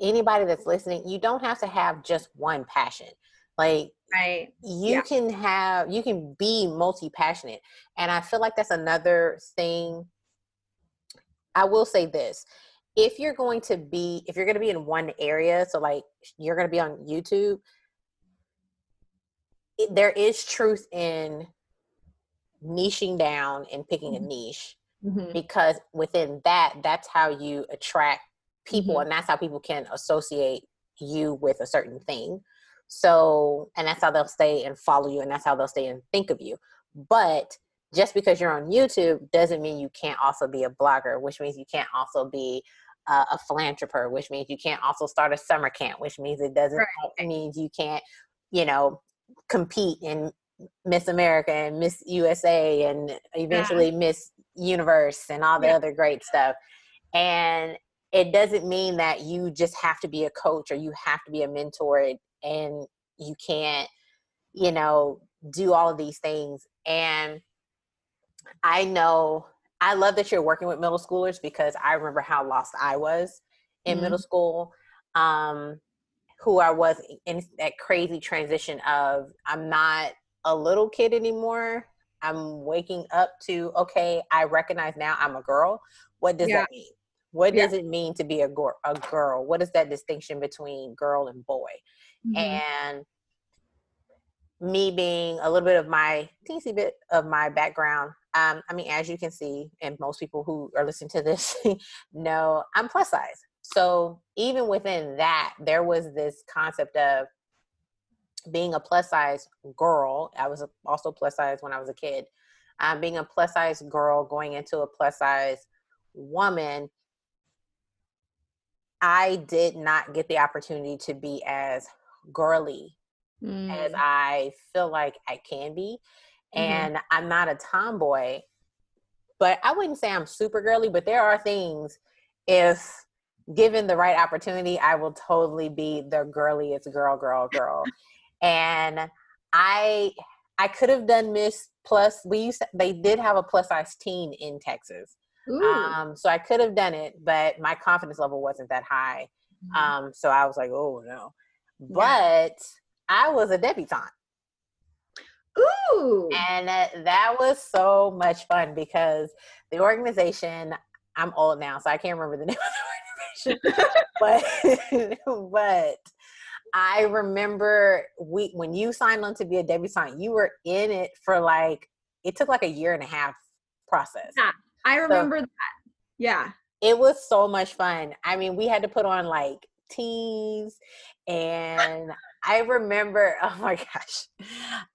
anybody that's listening, you don't have to have just one passion. Like right. you yeah. can have you can be multi-passionate. And I feel like that's another thing. I will say this. If you're going to be if you're going to be in one area, so like you're going to be on YouTube, it, there is truth in niching down and picking mm-hmm. a niche mm-hmm. because within that that's how you attract people mm-hmm. and that's how people can associate you with a certain thing so and that's how they'll stay and follow you and that's how they'll stay and think of you but just because you're on youtube doesn't mean you can't also be a blogger which means you can't also be uh, a philanthropist which means you can't also start a summer camp which means it doesn't right. means you can't you know compete in Miss America and Miss USA and eventually yeah. Miss Universe and all the yeah. other great stuff. And it doesn't mean that you just have to be a coach or you have to be a mentor and you can't, you know, do all of these things. And I know I love that you're working with middle schoolers because I remember how lost I was in mm-hmm. middle school. Um, who I was in that crazy transition of I'm not a little kid anymore. I'm waking up to okay, I recognize now I'm a girl. What does yeah. that mean? What yeah. does it mean to be a, go- a girl? What is that distinction between girl and boy? Mm-hmm. And me being a little bit of my teensy bit of my background. Um, I mean, as you can see, and most people who are listening to this know, I'm plus size. So even within that, there was this concept of being a plus size girl. I was also plus size when I was a kid. Um, being a plus size girl going into a plus size woman, I did not get the opportunity to be as girly mm. as I feel like I can be. Mm-hmm. And I'm not a tomboy, but I wouldn't say I'm super girly, but there are things if given the right opportunity, I will totally be the girliest girl, girl, girl. and I I could have done Miss Plus. We used to, they did have a plus size teen in Texas. Um, so I could have done it, but my confidence level wasn't that high. Mm-hmm. Um, so I was like, oh no. But yeah. I was a debutante. Ooh. And uh, that was so much fun because the organization, I'm old now, so I can't remember the name of the organization. but but I remember we when you signed on to be a debutante, you were in it for like it took like a year and a half process. Yeah, I remember so, that. Yeah. It was so much fun. I mean, we had to put on like teas and I remember, oh my gosh.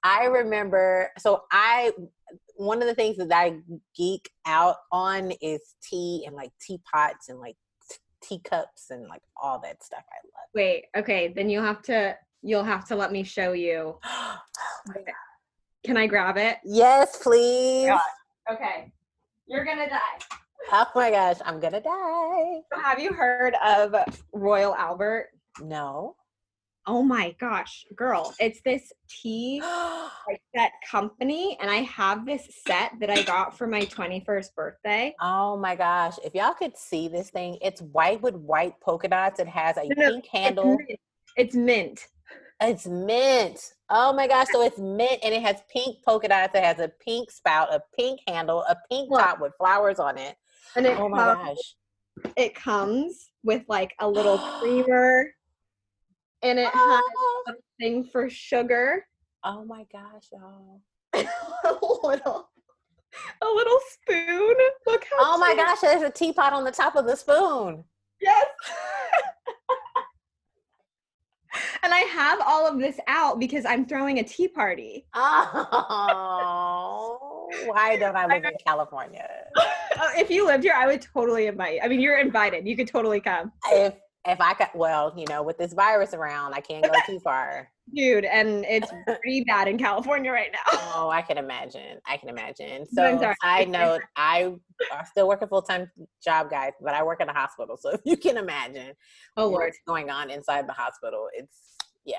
I remember so I one of the things that I geek out on is tea and like teapots and like teacups and like all that stuff I love. Wait, okay, then you'll have to you'll have to let me show you. oh Can I grab it? Yes, please. Okay. You're gonna die. Oh my gosh, I'm gonna die. Have you heard of Royal Albert? No oh my gosh, girl, it's this tea like set company, and I have this set that I got for my 21st birthday. Oh my gosh. If y'all could see this thing, it's white with white polka dots. It has a no, pink no, handle. It's mint. it's mint. It's mint. Oh my gosh. So it's mint and it has pink polka dots. It has a pink spout, a pink handle, a pink top with flowers on it. And it oh my comes, gosh. It comes with like a little creamer and it has oh. a thing for sugar. Oh my gosh, y'all. a little a little spoon. Look how Oh my gosh, there's a teapot on the top of the spoon. Yes. and I have all of this out because I'm throwing a tea party. Oh, why don't I live in California? Uh, if you lived here, I would totally invite. You. I mean, you're invited. You could totally come. If if I got well, you know, with this virus around, I can't go too far. Dude, and it's pretty bad in California right now. Oh, I can imagine. I can imagine. So, side note, I I still work a full time job, guys, but I work in a hospital. So you can imagine oh, what's going on inside the hospital. It's yeah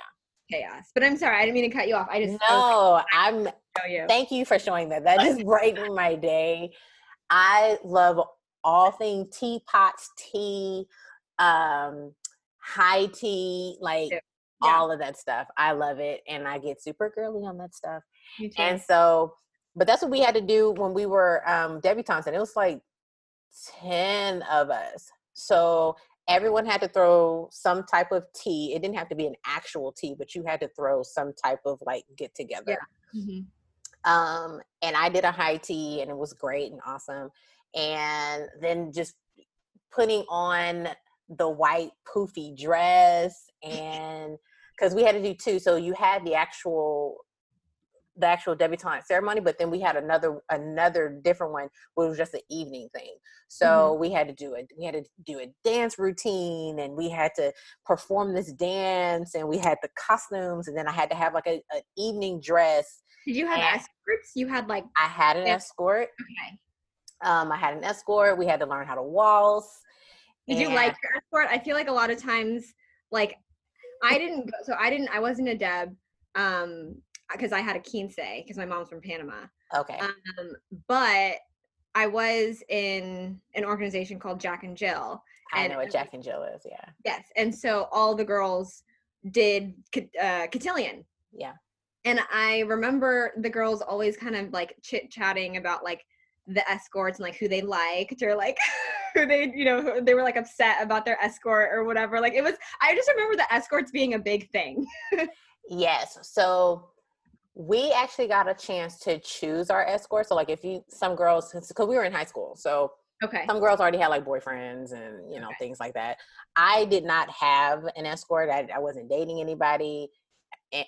chaos. But I'm sorry, I didn't mean to cut you off. I just no. I'm. You. Thank you for showing that. That just brightened my day. I love all things teapots, tea um, high tea, like yeah. all of that stuff. I love it. And I get super girly on that stuff. And so, but that's what we had to do when we were um, debutantes. And it was like 10 of us. So everyone had to throw some type of tea. It didn't have to be an actual tea, but you had to throw some type of like get together. Yeah. Mm-hmm. Um, and I did a high tea and it was great and awesome. And then just putting on the white poofy dress and because we had to do two so you had the actual the actual debutante ceremony but then we had another another different one which was just an evening thing so mm-hmm. we had to do it we had to do a dance routine and we had to perform this dance and we had the costumes and then i had to have like a, an evening dress Did you have escorts? You had like I had an escort. okay. Um, I had an escort. We had to learn how to waltz. Did you and- like your escort? I feel like a lot of times, like I didn't go, so I didn't. I wasn't a Deb, um, because I had a quince because my mom's from Panama. Okay. Um, but I was in an organization called Jack and Jill. I and- know what Jack and Jill is. Yeah. Yes, and so all the girls did uh, cotillion. Yeah. And I remember the girls always kind of like chit chatting about like the escorts and like who they liked or like who they, you know, they were like upset about their escort or whatever. Like it was, I just remember the escorts being a big thing. Yes. So we actually got a chance to choose our escort. So like if you some girls because we were in high school, so Okay. some girls already had like boyfriends and you know things like that. I did not have an escort. I, I wasn't dating anybody. And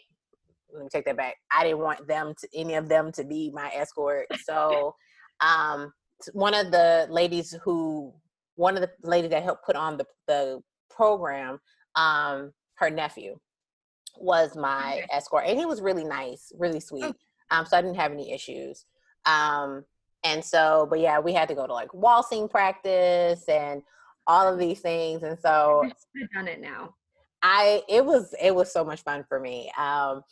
let me take that back. I didn't want them to any of them to be my escort. So um one of the ladies who one of the ladies that helped put on the the program, um, her nephew was my escort and he was really nice, really sweet. Um so I didn't have any issues. Um and so but yeah, we had to go to like waltzing practice and all of these things and so I've done it now. I it was it was so much fun for me. Um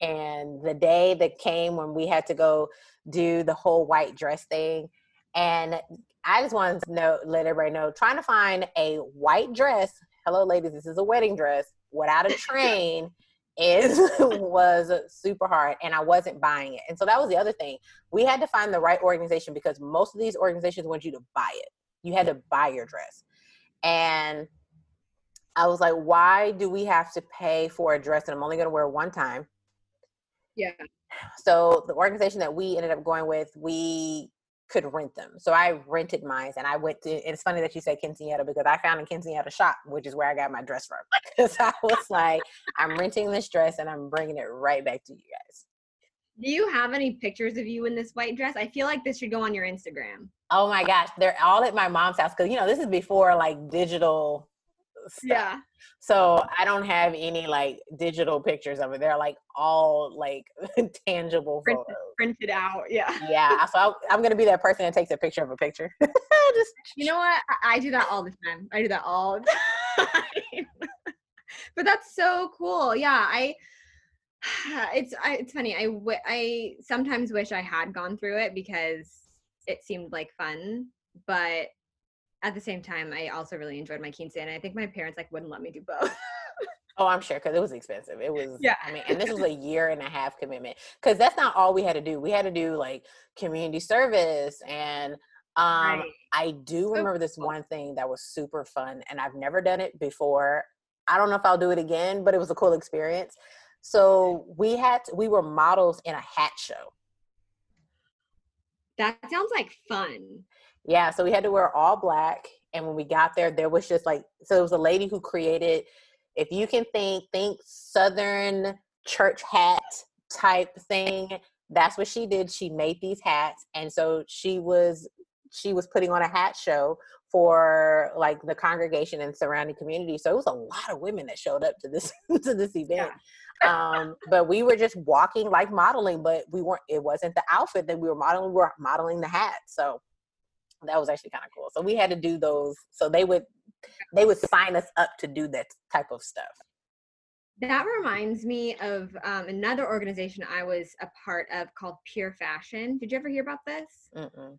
and the day that came when we had to go do the whole white dress thing and I just wanted to know let everybody know trying to find a white dress. Hello ladies, this is a wedding dress without a train is was super hard and I wasn't buying it. And so that was the other thing. We had to find the right organization because most of these organizations want you to buy it. You had to buy your dress. And I was like, why do we have to pay for a dress that I'm only going to wear one time? Yeah. So the organization that we ended up going with, we could rent them. So I rented mine and I went to, it's funny that you say quinceanera because I found a quinceanera shop, which is where I got my dress from. Because I was like, I'm renting this dress and I'm bringing it right back to you guys. Do you have any pictures of you in this white dress? I feel like this should go on your Instagram. Oh my gosh, they're all at my mom's house because you know this is before like digital stuff. So I don't have any like digital pictures of it. They're like all like tangible Printed. photos. Printed out. Yeah. Yeah, so I, I'm gonna be that person that takes a picture of a picture. Just You know what? I, I do that all the time. I do that all the time. but that's so cool. Yeah, I. It's I, it's funny. I I sometimes wish I had gone through it because it seemed like fun, but at the same time, I also really enjoyed my quinceañera. and I think my parents like wouldn't let me do both. Oh, I'm sure because it was expensive. It was, Yeah. I mean, and this was a year and a half commitment because that's not all we had to do. We had to do like community service, and um, Right. I do remember this one thing that was super fun, and I've never done it before. I don't know if I'll do it again, but it was a cool experience. So we had to, we were models in a hat show. That sounds like fun. Yeah, so we had to wear all black, and when we got there, there was just like so. It was a lady who created. If you can think, think Southern church hat type thing. That's what she did. She made these hats, and so she was she was putting on a hat show for like the congregation and surrounding community. So it was a lot of women that showed up to this to this event. um, but we were just walking like modeling, but we weren't. It wasn't the outfit that we were modeling. We were modeling the hat. So that was actually kind of cool. So we had to do those. So they would they would sign us up to do that type of stuff. That reminds me of um, another organization I was a part of called Pure Fashion. Did you ever hear about this? Mm-mm.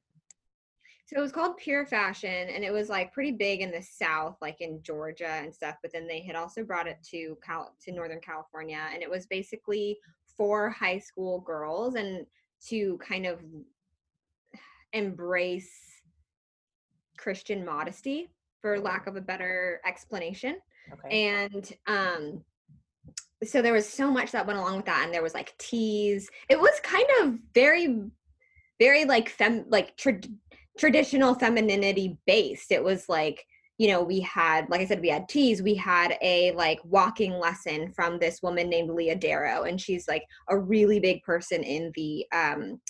So it was called Pure Fashion, and it was like pretty big in the South, like in Georgia and stuff. But then they had also brought it to Cal- to Northern California, and it was basically for high school girls and to kind of embrace Christian modesty, for lack of a better explanation Okay. and um so there was so much that went along with that and there was like teas. It was kind of very very like fem like trad traditional femininity based. It was like you know we had like i said we had teas. We had a like walking lesson from this woman named leah darrow and she's like a really big person in the um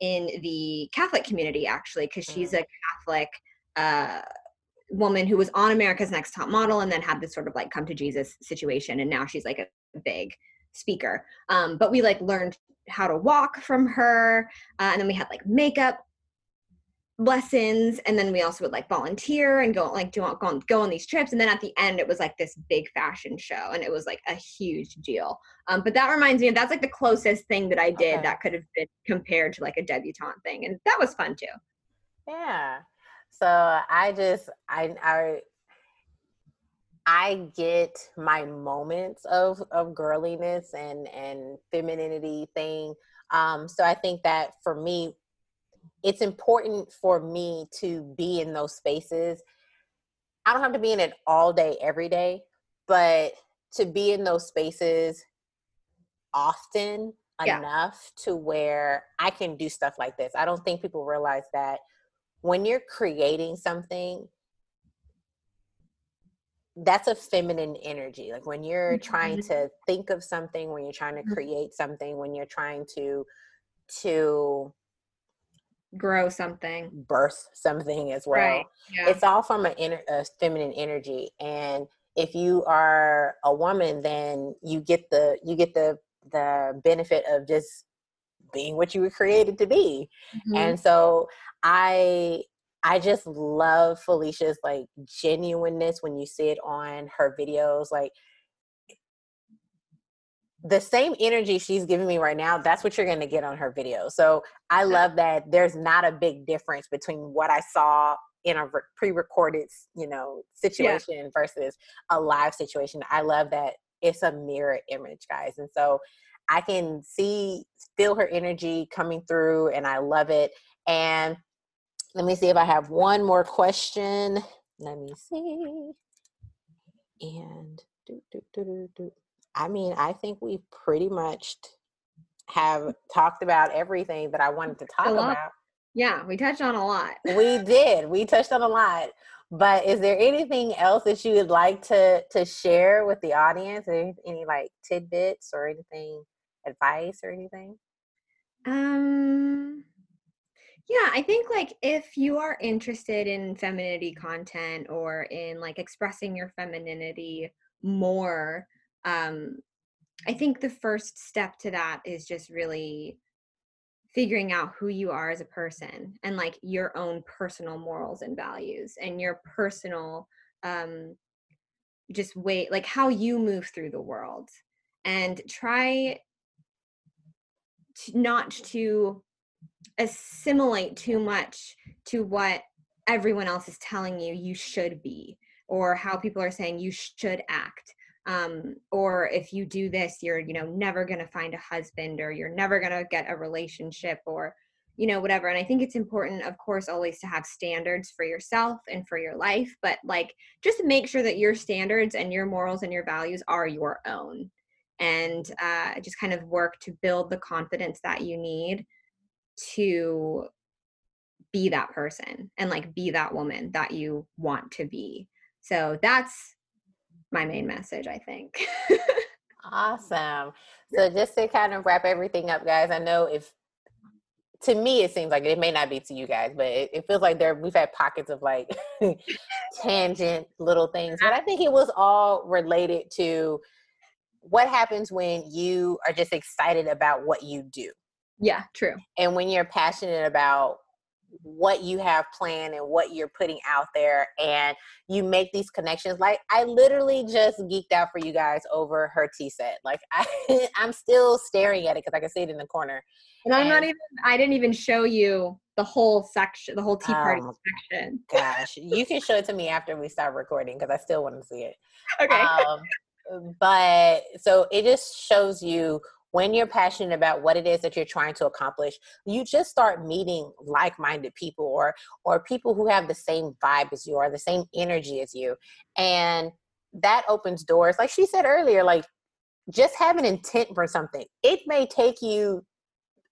in the catholic community actually because she's a catholic uh woman who was on America's Next Top Model and then had this sort of like come to Jesus situation and now she's like a big speaker. Um, but we like learned how to walk from her uh, and then we had like makeup lessons and then we also would like volunteer and go like do go on, go on these trips and then at the end it was like this big fashion show and it was like a huge deal um, but that reminds me of that's like the closest thing that i did okay. that could have been compared to like a debutante thing and that was fun too yeah so i just i i I get my moments of of girliness and and femininity thing. Um, so I think that for me, it's important for me to be in those spaces. I don't have to be in it all day, every day, but to be in those spaces often yeah. enough to where I can do stuff like this. I don't think people realize that when you're creating something, that's a feminine energy. Like when you're mm-hmm. trying to think of something, when you're trying to mm-hmm. create something, when you're trying to to grow something birth something as well right. yeah. it's all from an inner a feminine energy and if you are a woman then you get the you get the the benefit of just being what you were created to be mm-hmm. and so i i just love felicia's like genuineness when you see it on her videos like the same energy she's giving me right now, that's what you're going to get on her video. So I love that there's not a big difference between what I saw in a pre-recorded, you know, situation yeah. versus a live situation. I love that it's a mirror image, guys. And so I can see, feel her energy coming through, and I love it. And let me see if I have one more question. Let me see. And do, do, do, do, I mean, I think we pretty much have talked about everything that I wanted to talk about. Yeah, we touched on a lot. we did. We touched on a lot. But is there anything else that you would like to to share with the audience? Any, any like tidbits or anything, advice or anything? Um yeah, I think like if you are interested in femininity content or in like expressing your femininity more, um, I think the first step to that is just really figuring out who you are as a person and like your own personal morals and values and your personal um just wait like how you move through the world and try not to assimilate too much to what everyone else is telling you you should be or how people are saying you should act. Um, or if you do this you're you know never going to find a husband or you're never going to get a relationship or you know whatever. And i think it's important of course always to have standards for yourself and for your life but like just make sure that your standards and your morals and your values are your own and uh, just kind of work to build the confidence that you need to be that person and like be that woman that you want to be so that's my main message, I think. awesome. So just to kind of wrap everything up, guys, I know if to me it seems like it may not be to you guys, but it, it feels like there we've had pockets of like tangent little things. But I think it was all related to what happens when you are just excited about what you do. Yeah, true. And when you're passionate about what you have planned and what you're putting out there and you make these connections like i literally just geeked out for you guys over her tea set. Like I, i'm still staring at it because i can see it in the corner. And, and i'm not even i didn't even show you the whole section the whole tea party um, section. gosh. You can show it to me after we start recording because i still want to see it. Okay. Um, but so it just shows you when you're passionate about what it is that you're trying to accomplish you just start meeting like-minded people or or people who have the same vibe as you or the same energy as you. And that opens doors. Like she said earlier like just have an intent for something. It may take you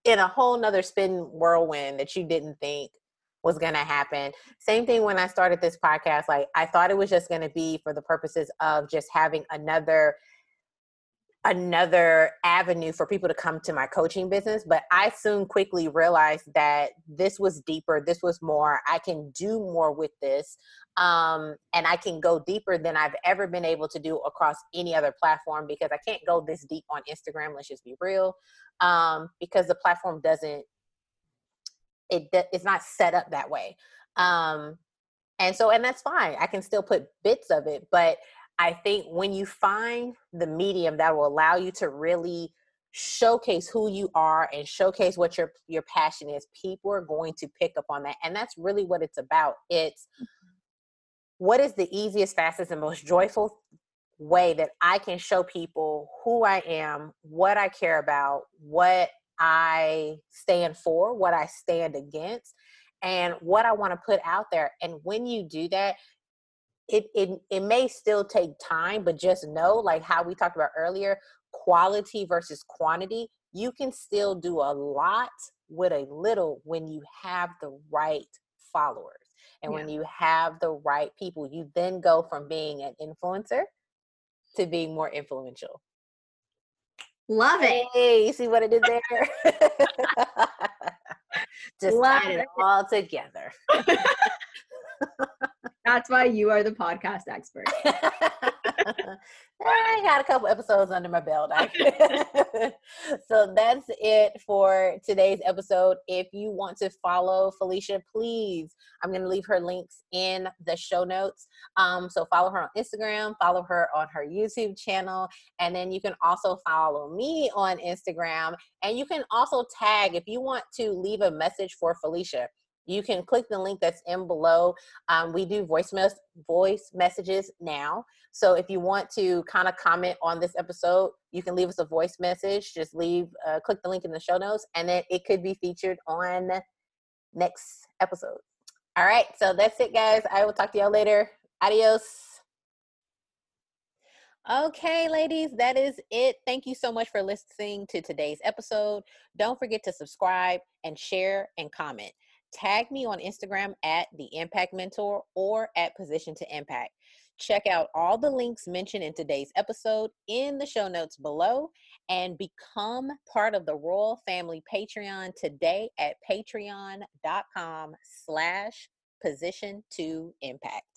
in a whole nother spin whirlwind that you didn't think was going to happen. Same thing when I started this podcast. Like, I thought it was just going to be for the purposes of just having another another avenue for people to come to my coaching business but i soon quickly realized that this was deeper this was more i can do more with this um, and i can go deeper than i've ever been able to do across any other platform because i can't go this deep on instagram let's just be real um, because the platform doesn't it it's not set up that way um, and so and that's fine i can still put bits of it but I think when you find the medium that will allow you to really showcase who you are and showcase what your your passion is, people are going to pick up on that. And that's really what it's about. It's what is the easiest, fastest, and most joyful way that I can show people who I am, what I care about, what I stand for, what I stand against, and what I want to put out there. And when you do that, it, it it may still take time but just know like how we talked about earlier quality versus quantity you can still do a lot with a little when you have the right followers and yeah. when you have the right people you then go from being an influencer to being more influential love it. Hey you see what i did there? Just love it all together. That's why you are the podcast expert. I got a couple episodes under my belt. so that's it for today's episode. If you want to follow Felicia, please, I'm going to leave her links in the show notes. Um, so follow her on Instagram, follow her on her YouTube channel, and then you can also follow me on Instagram. And you can also tag if you want to leave a message for Felicia you can click the link that's in below. Um, we do voice mes- voice messages now. So if you want to kind of comment on this episode, you can leave us a voice message. Just leave, uh, click the link in the show notes, and then it could be featured on next episode. All right, so that's it, guys. I will talk to y'all later. Adios. Okay, ladies, that is it. Thank you so much for listening to today's episode. Don't forget to subscribe and share and comment tag me on Instagram at the Impact Mentor or at Position to Impact. Check out all the links mentioned in today's episode in the show notes below and become part of the Royal Family Patreon today at patreon.com slash position to impact.